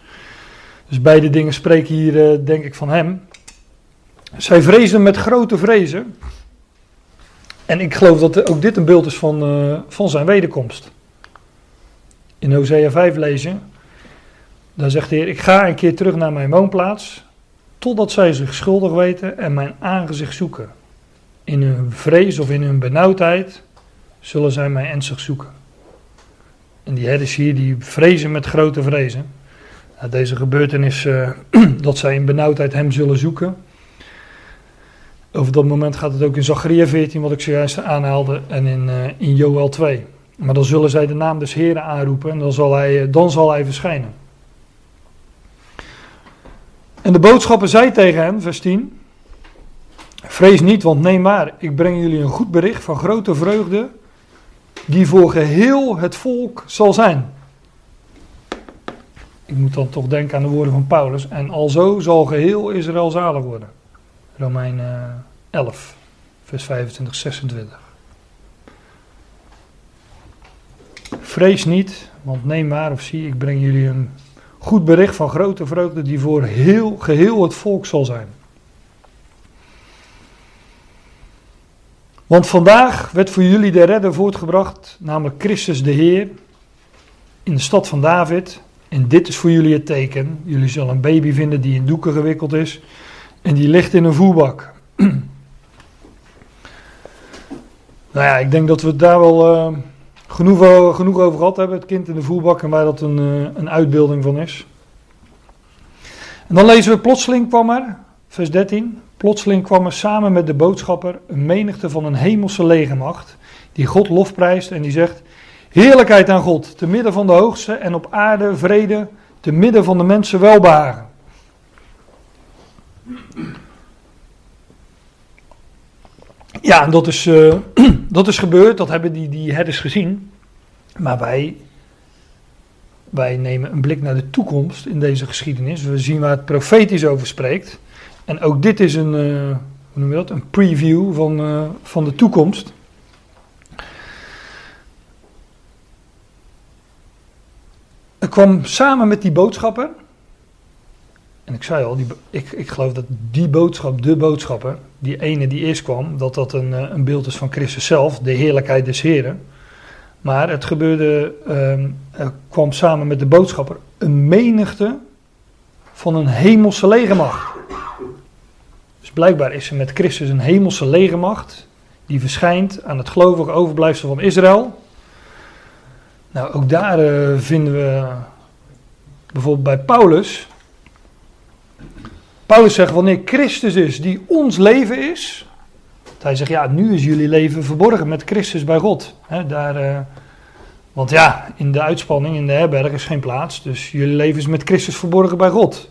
Dus beide dingen spreken hier, denk ik, van hem. Zij vreesden met grote vrezen. En ik geloof dat ook dit een beeld is van, van zijn wederkomst. In Hosea 5 lezen, daar zegt de Heer, ik ga een keer terug naar mijn woonplaats, totdat zij zich schuldig weten en mijn aangezicht zoeken. In hun vrees of in hun benauwdheid zullen zij mij ernstig zoeken. En die herders hier, die vrezen met grote vrezen. Deze gebeurtenis, eh, dat zij in benauwdheid hem zullen zoeken. Over dat moment gaat het ook in Zacharia 14, wat ik zojuist aanhaalde, en in, eh, in Joel 2. Maar dan zullen zij de naam des Heren aanroepen en dan zal hij, eh, dan zal hij verschijnen. En de boodschapper zei tegen hen, vers 10. Vrees niet, want neem maar, ik breng jullie een goed bericht van grote vreugde, die voor geheel het volk zal zijn. Ik moet dan toch denken aan de woorden van Paulus. En alzo zal geheel Israël zalig worden. Romein eh, 11, vers 25, 26. Vrees niet, want neem maar of zie, ik breng jullie een goed bericht van grote vreugde die voor heel, geheel het volk zal zijn. Want vandaag werd voor jullie de redder voortgebracht, namelijk Christus de Heer, in de stad van David. En dit is voor jullie het teken. Jullie zullen een baby vinden die in doeken gewikkeld is en die ligt in een voerbak. nou ja, ik denk dat we het daar wel eh, genoeg, o- genoeg over gehad hebben. Het kind in de voerbak en waar dat een, eh, een uitbeelding van is. En dan lezen we plotseling kwam er, vers 13. Plotseling kwam er samen met de boodschapper een menigte van een hemelse legermacht. Die God lofprijst en die zegt: Heerlijkheid aan God, te midden van de hoogste en op aarde vrede, te midden van de mensen welbehagen. Ja, en dat is, eh, dat is gebeurd, dat hebben die, die herders gezien. Maar wij, wij nemen een blik naar de toekomst in deze geschiedenis. We zien waar het profetisch over spreekt. En ook dit is een, eh, hoe noem je dat, een preview van, eh, van de toekomst. Er kwam samen met die boodschapper. En ik zei al, die, ik, ik geloof dat die boodschap, de boodschapper, die ene die eerst kwam, dat dat een, eh, een beeld is van Christus zelf, de heerlijkheid des Heren. Maar het gebeurde, er kwam samen met de boodschapper een menigte van een hemelse legermacht. Blijkbaar is er met Christus een hemelse legermacht die verschijnt aan het gelovige overblijfsel van Israël. Nou, ook daar eh, vinden we bijvoorbeeld bij Paulus. Paulus zegt wanneer Christus is die ons leven is. Hij zegt ja, nu is jullie leven verborgen met Christus bij God. Daar, eh, want ja, in de uitspanning, in de herberg is geen plaats. Dus jullie leven is met Christus verborgen bij God.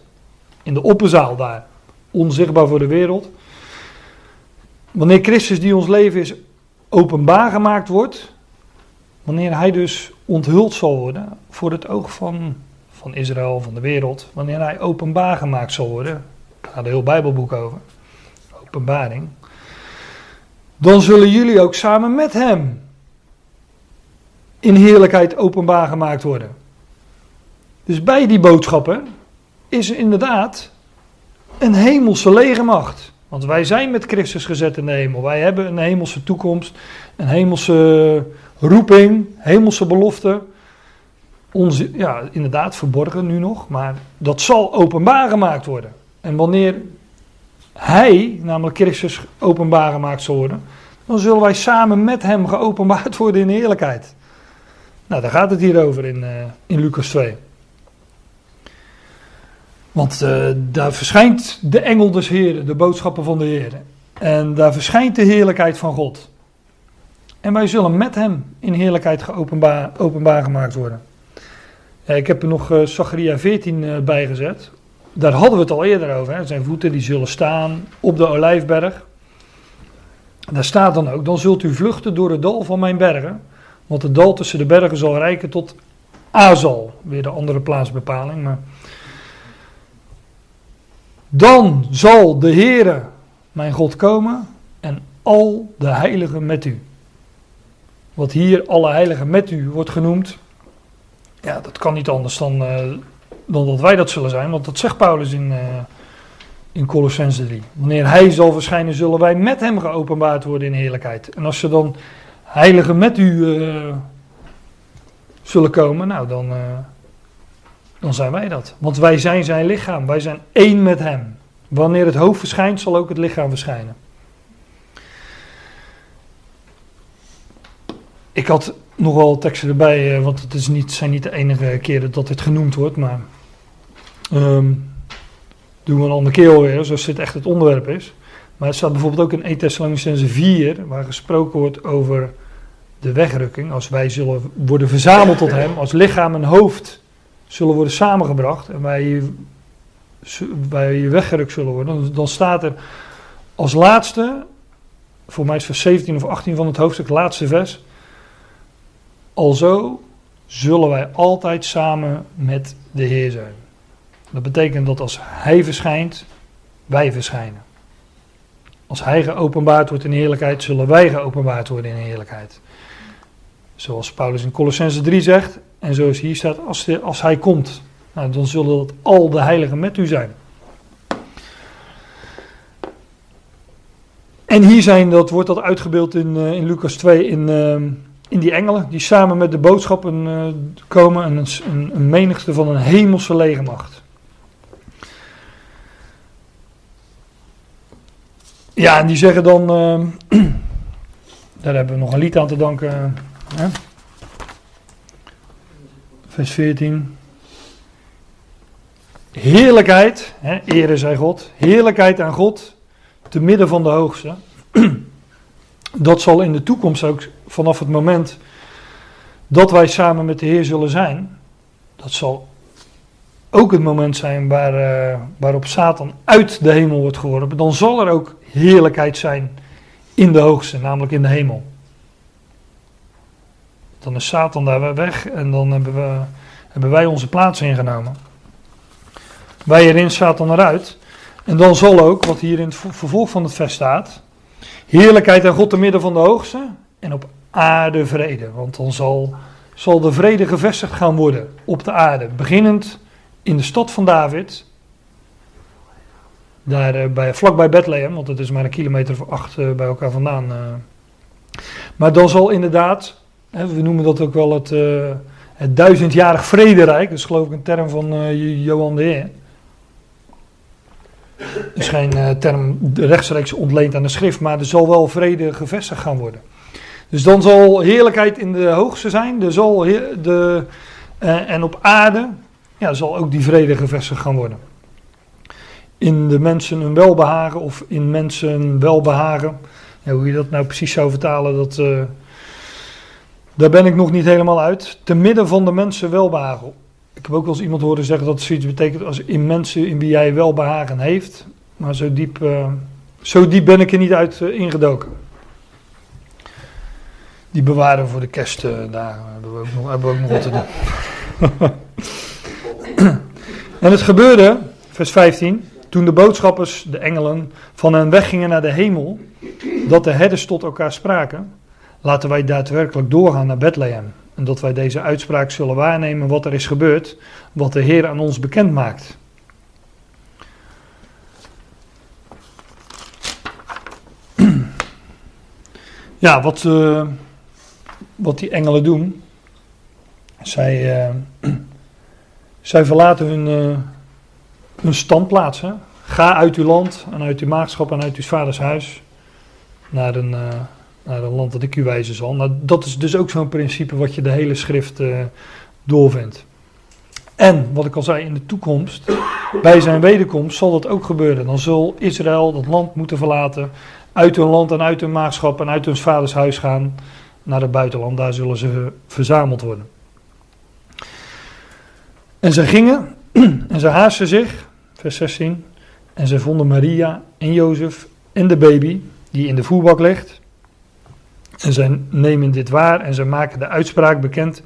In de opperzaal daar. Onzichtbaar voor de wereld. Wanneer Christus die ons leven is openbaar gemaakt wordt. Wanneer hij dus onthuld zal worden voor het oog van, van Israël, van de wereld. Wanneer hij openbaar gemaakt zal worden. Daar gaat heel Bijbelboek over. Openbaring. Dan zullen jullie ook samen met hem in heerlijkheid openbaar gemaakt worden. Dus bij die boodschappen is er inderdaad een hemelse legermacht. Want wij zijn met Christus gezet in de hemel. Wij hebben een hemelse toekomst, een hemelse roeping, hemelse belofte. Onze, ja, inderdaad, verborgen nu nog, maar dat zal openbaar gemaakt worden. En wanneer Hij, namelijk Christus, openbaar gemaakt zal worden, dan zullen wij samen met Hem geopenbaard worden in heerlijkheid. Nou, daar gaat het hier over in, uh, in Lucas 2. Want uh, daar verschijnt de engel des Heeren, de boodschappen van de Heer. En daar verschijnt de heerlijkheid van God. En wij zullen met hem in heerlijkheid geopenbaar, openbaar gemaakt worden. Ik heb er nog uh, Zachariah 14 uh, bij gezet. Daar hadden we het al eerder over. Hè. Zijn voeten die zullen staan op de olijfberg. Daar staat dan ook, dan zult u vluchten door het dal van mijn bergen. Want het dal tussen de bergen zal rijken tot Azal. Weer de andere plaatsbepaling, maar... Dan zal de Heere, mijn God, komen en al de heiligen met u. Wat hier alle heiligen met u wordt genoemd, ja, dat kan niet anders dan, uh, dan dat wij dat zullen zijn, want dat zegt Paulus in, uh, in Colossense 3. Wanneer hij zal verschijnen, zullen wij met hem geopenbaard worden in heerlijkheid. En als ze dan heiligen met u uh, zullen komen, nou dan dan zijn wij dat. Want wij zijn zijn lichaam, wij zijn één met hem. Wanneer het hoofd verschijnt, zal ook het lichaam verschijnen. Ik had nogal teksten erbij, want het is niet, zijn niet de enige keren dat dit genoemd wordt, maar um, doen we een andere keer alweer, zoals dit echt het onderwerp is. Maar het staat bijvoorbeeld ook in 1 Thessalonicense 4, waar gesproken wordt over de wegrukking. Als wij zullen worden verzameld tot hem, als lichaam en hoofd zullen worden samengebracht en wij, wij weggerukt zullen worden, dan staat er als laatste, voor mij is vers 17 of 18 van het hoofdstuk, laatste vers, alzo zullen wij altijd samen met de Heer zijn. Dat betekent dat als Hij verschijnt, wij verschijnen. Als Hij geopenbaard wordt in heerlijkheid, zullen wij geopenbaard worden in heerlijkheid. Zoals Paulus in Colossense 3 zegt, en zoals hier staat, als, als hij komt, nou, dan zullen dat al de heiligen met u zijn. En hier zijn, dat wordt dat uitgebeeld in, uh, in Lucas 2, in, uh, in die engelen, die samen met de boodschappen uh, komen, een, een, een menigte van een hemelse legermacht. Ja, en die zeggen dan, daar hebben we nog een lied aan te danken. Hè? Vers 14. Heerlijkheid, hè, ere zij God, heerlijkheid aan God, te midden van de hoogste. Dat zal in de toekomst ook vanaf het moment dat wij samen met de Heer zullen zijn, dat zal ook het moment zijn waar, uh, waarop Satan uit de hemel wordt geworpen. Dan zal er ook heerlijkheid zijn in de hoogste, namelijk in de hemel. Dan is Satan daar weg en dan hebben, we, hebben wij onze plaats ingenomen. Wij erin, Satan eruit. En dan zal ook, wat hier in het vervolg van het vers staat, heerlijkheid aan God te midden van de hoogste en op aarde vrede. Want dan zal, zal de vrede gevestigd gaan worden op de aarde. Beginnend in de stad van David, daar uh, bij, vlakbij Bethlehem, want het is maar een kilometer of acht uh, bij elkaar vandaan. Uh. Maar dan zal inderdaad we noemen dat ook wel het, uh, het duizendjarig vrederijk. Dat is geloof ik een term van uh, Johan de Heer. Het is geen term rechtstreeks ontleend aan de schrift, maar er zal wel vrede gevestigd gaan worden. Dus dan zal heerlijkheid in de hoogste zijn. Er zal de, en op aarde ja, zal ook die vrede gevestigd gaan worden. In de mensen een welbehagen of in mensen welbehagen. Hoe je dat nou precies zou vertalen, dat daar ben ik nog niet helemaal uit. Te midden van de mensen welbehagen. Ik heb ook wel eens iemand horen zeggen dat het zoiets betekent als in mensen in wie jij welbehagen heeft. Maar zo diep, uh, zo diep ben ik er niet uit uh, ingedoken. Die bewaren voor de kerstdagen. Uh, hebben, we ook nog, hebben we ook nog wat te doen. en het gebeurde, vers 15, toen de boodschappers, de engelen, van hen weggingen naar de hemel, dat de herders tot elkaar spraken. Laten wij daadwerkelijk doorgaan naar Bethlehem en dat wij deze uitspraak zullen waarnemen wat er is gebeurd, wat de Heer aan ons bekend maakt. Ja, wat, eh, wat die engelen doen, zij, eh, zij verlaten hun, uh, hun standplaats. Ga uit uw land en uit uw maatschap en uit uw vaders huis naar een naar een land dat ik u wijzen zal. Nou, dat is dus ook zo'n principe wat je de hele schrift eh, doorvindt. En wat ik al zei, in de toekomst, bij zijn wederkomst, zal dat ook gebeuren. Dan zal Israël dat land moeten verlaten, uit hun land en uit hun maagschap en uit hun vaders huis gaan naar het buitenland. Daar zullen ze verzameld worden. En zij gingen en ze haasten zich, vers 16, en ze vonden Maria en Jozef en de baby die in de voerbak ligt. En zij nemen dit waar en ze maken de uitspraak bekend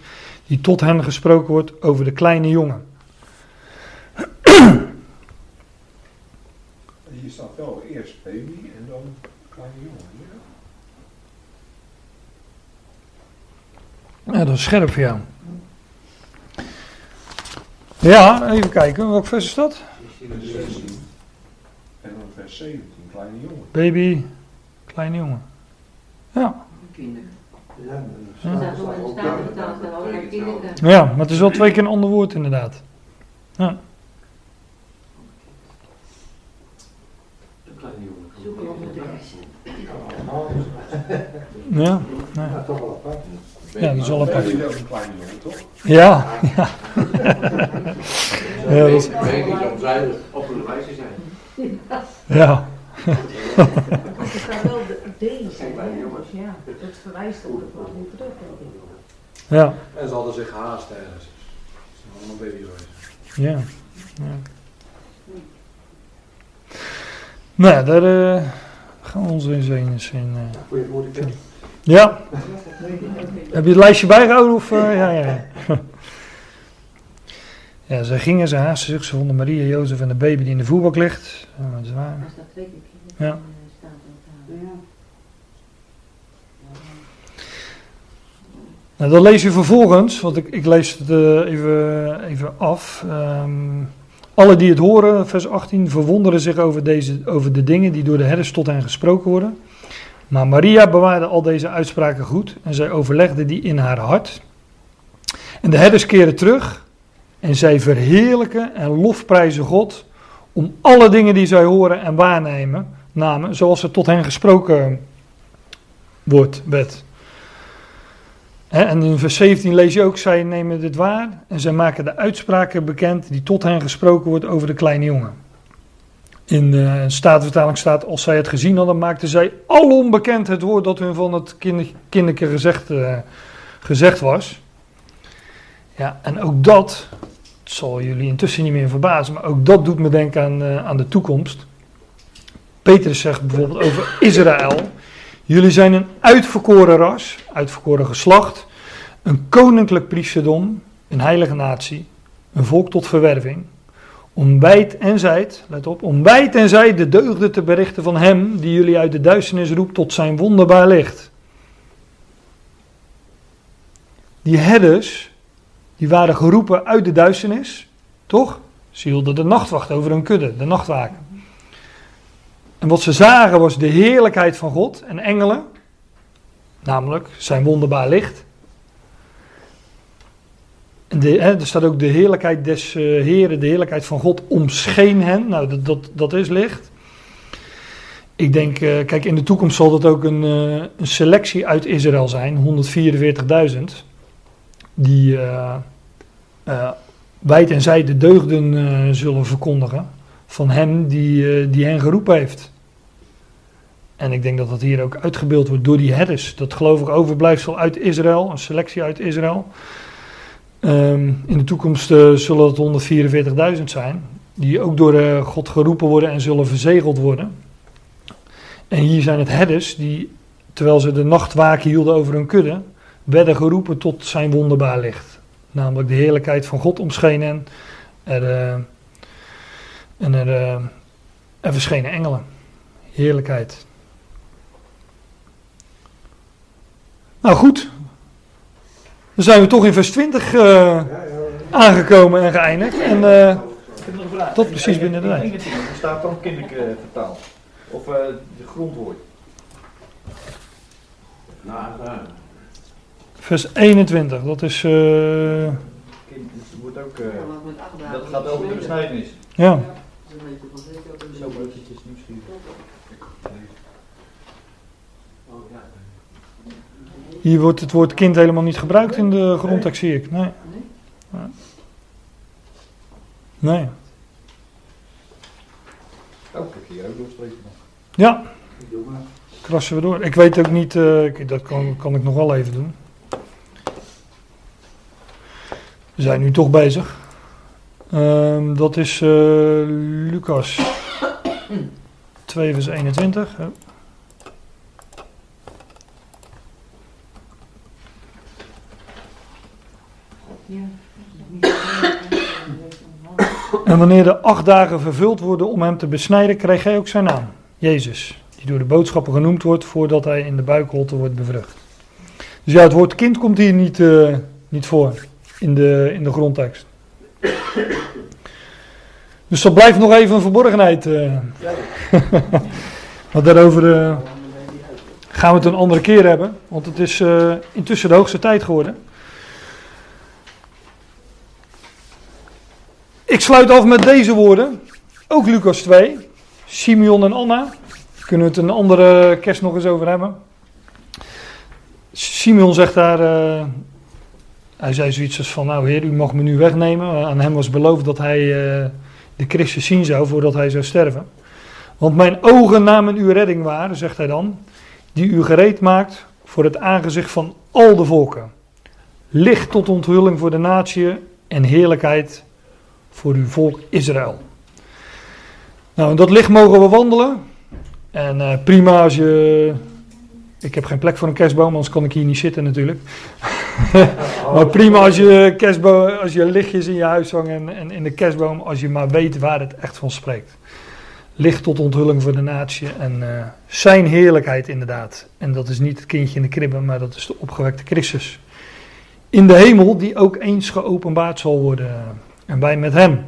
die tot hen gesproken wordt over de kleine jongen. Hier staat wel eerst baby en dan kleine jongen. Ja? Ja, dat is scherp voor jou. Ja, even kijken, welk vers is dat? Vers 16 en dan vers 17, kleine jongen. Baby, kleine jongen. Ja, Kinderen. Ja, Ja. De maar ja, het is wel twee keer een ander woord inderdaad. Ja, Een kleine jongen. Zoeken we op de ja, ja. Ja, toch wel apart. Ja, dat is wel apart. Toch? Ja, ja. Ja, dat is-. Op een wijze zijn. ja. Wel de, deze, Een kleine hè, jongen. dus ja, dat verwijst ook wel weer terug. denk ik. Ja, En ze hadden zich gehaast ergens. Ze zijn allemaal baby geweest. ja. ja. Nou, daar eh, gaan we ons in. eh. Die kind. Ja, heb je het lijstje bijgehouden? Of, eh, ja, ja, ja. ja, ze gingen, ze haasten zich, ze vonden Maria, Jozef en de baby die in de voerbak ligt. Ja, dat is waar. Daar staat twee keer kinderen. Ja. in de Statenvertaling. Nou, dan lees je vervolgens, want ik, ik lees het eh, even, even af. Ehm, alle die het horen, vers 18, verwonderen zich over, deze, over de dingen die door de herders tot hen gesproken worden. Maar Maria bewaarde al deze uitspraken goed en zij overlegde die in haar hart. En de herders keren terug en zij verheerlijken en lofprijzen God om alle dingen die zij horen en waarnemen, namen, zoals er tot hen gesproken wordt, werd. En in vers 17 lees je ook, zij nemen dit waar en zij maken de uitspraken bekend die tot hen gesproken wordt over de kleine jongen. In de Statenvertaling staat, als zij het gezien hadden, maakten zij alom bekend het woord dat hun van het kinder, kinderke gezegd, eh, gezegd was. Ja, en ook dat, het zal jullie intussen niet meer verbazen, maar ook dat doet me denken aan, eh, aan de toekomst. Petrus zegt bijvoorbeeld over Israël, Jullie zijn een uitverkoren ras, uitverkoren geslacht, een koninklijk priesterdom, een heilige natie, een volk tot verwerving. Om wijd en zijd, let op, om wijd en zijd de deugden te berichten van hem die jullie uit de duisternis roept tot zijn wonderbaar licht. Die herders, die waren geroepen uit de duisternis, toch? Ze hielden de nachtwacht over hun kudde, de nachtwaken. En wat ze zagen was de heerlijkheid van God en engelen, namelijk zijn wonderbaar licht. En de, hè, er staat ook de heerlijkheid des uh, Heren, de heerlijkheid van God omscheen hen. Nou, dat, dat, dat is licht. Ik denk, uh, kijk, in de toekomst zal dat ook een, uh, een selectie uit Israël zijn, 144.000, die wijd en zij de deugden zullen verkondigen van hem die, die hen geroepen heeft. En ik denk dat dat hier ook uitgebeeld wordt door die herders. Dat geloof ik overblijfsel uit Israël, een selectie uit Israël. Um, in de toekomst uh, zullen het 144.000 zijn, die ook door uh, God geroepen worden en zullen verzegeld worden. En hier zijn het herders die, terwijl ze de nachtwaken hielden over hun kudde, werden geroepen tot zijn wonderbaar licht. Namelijk de heerlijkheid van God omschenen en er, en er, er verschenen engelen. Heerlijkheid. Nou goed, dan zijn we toch in vers 20 uh, ja, ja. aangekomen en geëindigd. En uh, tot precies binnen de. Er staat dan kinderlijk uh, vertaald. Of uh, de grondwoord. Nou. Vers 21, dat is, eh, eh, dagen dat gaat over de besnijdenis. ja. Is een beetje van zeker dat er Zo nieuwsgierig. Oh, ja. Hier wordt het woord kind helemaal niet gebruikt in de grondtekst, zie ik. Nee. Nee? Nee. Oh, ik heb hier ook doorstrepen nog. Ja, krassen we door. Ik weet ook niet, eh, ik- dat kan, kan ik nog wel even doen. We zijn nu toch bezig. Ehm, dat is eh, Lucas 2 vers 21. hè. Ja. Niet zo heel- En wanneer de acht dagen vervuld worden om hem te besnijden, kreeg hij ook zijn naam. Jezus. Die door de boodschappen genoemd wordt voordat hij in de buikholte wordt bevrucht. Dus ja, het woord kind komt hier niet, eh, niet voor in de, in de grondtekst. Dus dat blijft nog even een verborgenheid. eh. maar daarover eh, gaan we het een andere keer hebben. Want het is eh, intussen de hoogste tijd geworden. Ik sluit af met deze woorden. Ook Lucas 2. Simeon en Anna. Kunnen we het een andere kerst nog eens over hebben. Simeon zegt daar. Hij zei zoiets als van: Nou, heer, u mag me nu wegnemen. Aan hem was beloofd dat hij eh, de Christus zien zou voordat hij zou sterven. Want mijn ogen namen uw redding waar, zegt hij dan. Die u gereed maakt voor het aangezicht van al de volken. Licht tot onthulling voor de natie en heerlijkheid voor uw volk Israël. Nou, in dat licht mogen we wandelen. En eh, prima als je. Ik heb geen plek voor een kerstboom, anders kan ik hier niet zitten natuurlijk. maar prima als je, kerstboom, als je lichtjes in je huis hangt en, en in de kerstboom, als je maar weet waar het echt van spreekt. Licht tot onthulling voor de natie en eh, zijn heerlijkheid inderdaad. En dat is niet het kindje in de kribbe, maar dat is de opgewekte Christus. In de hemel, die ook eens geopenbaard zal worden. En wij met hem.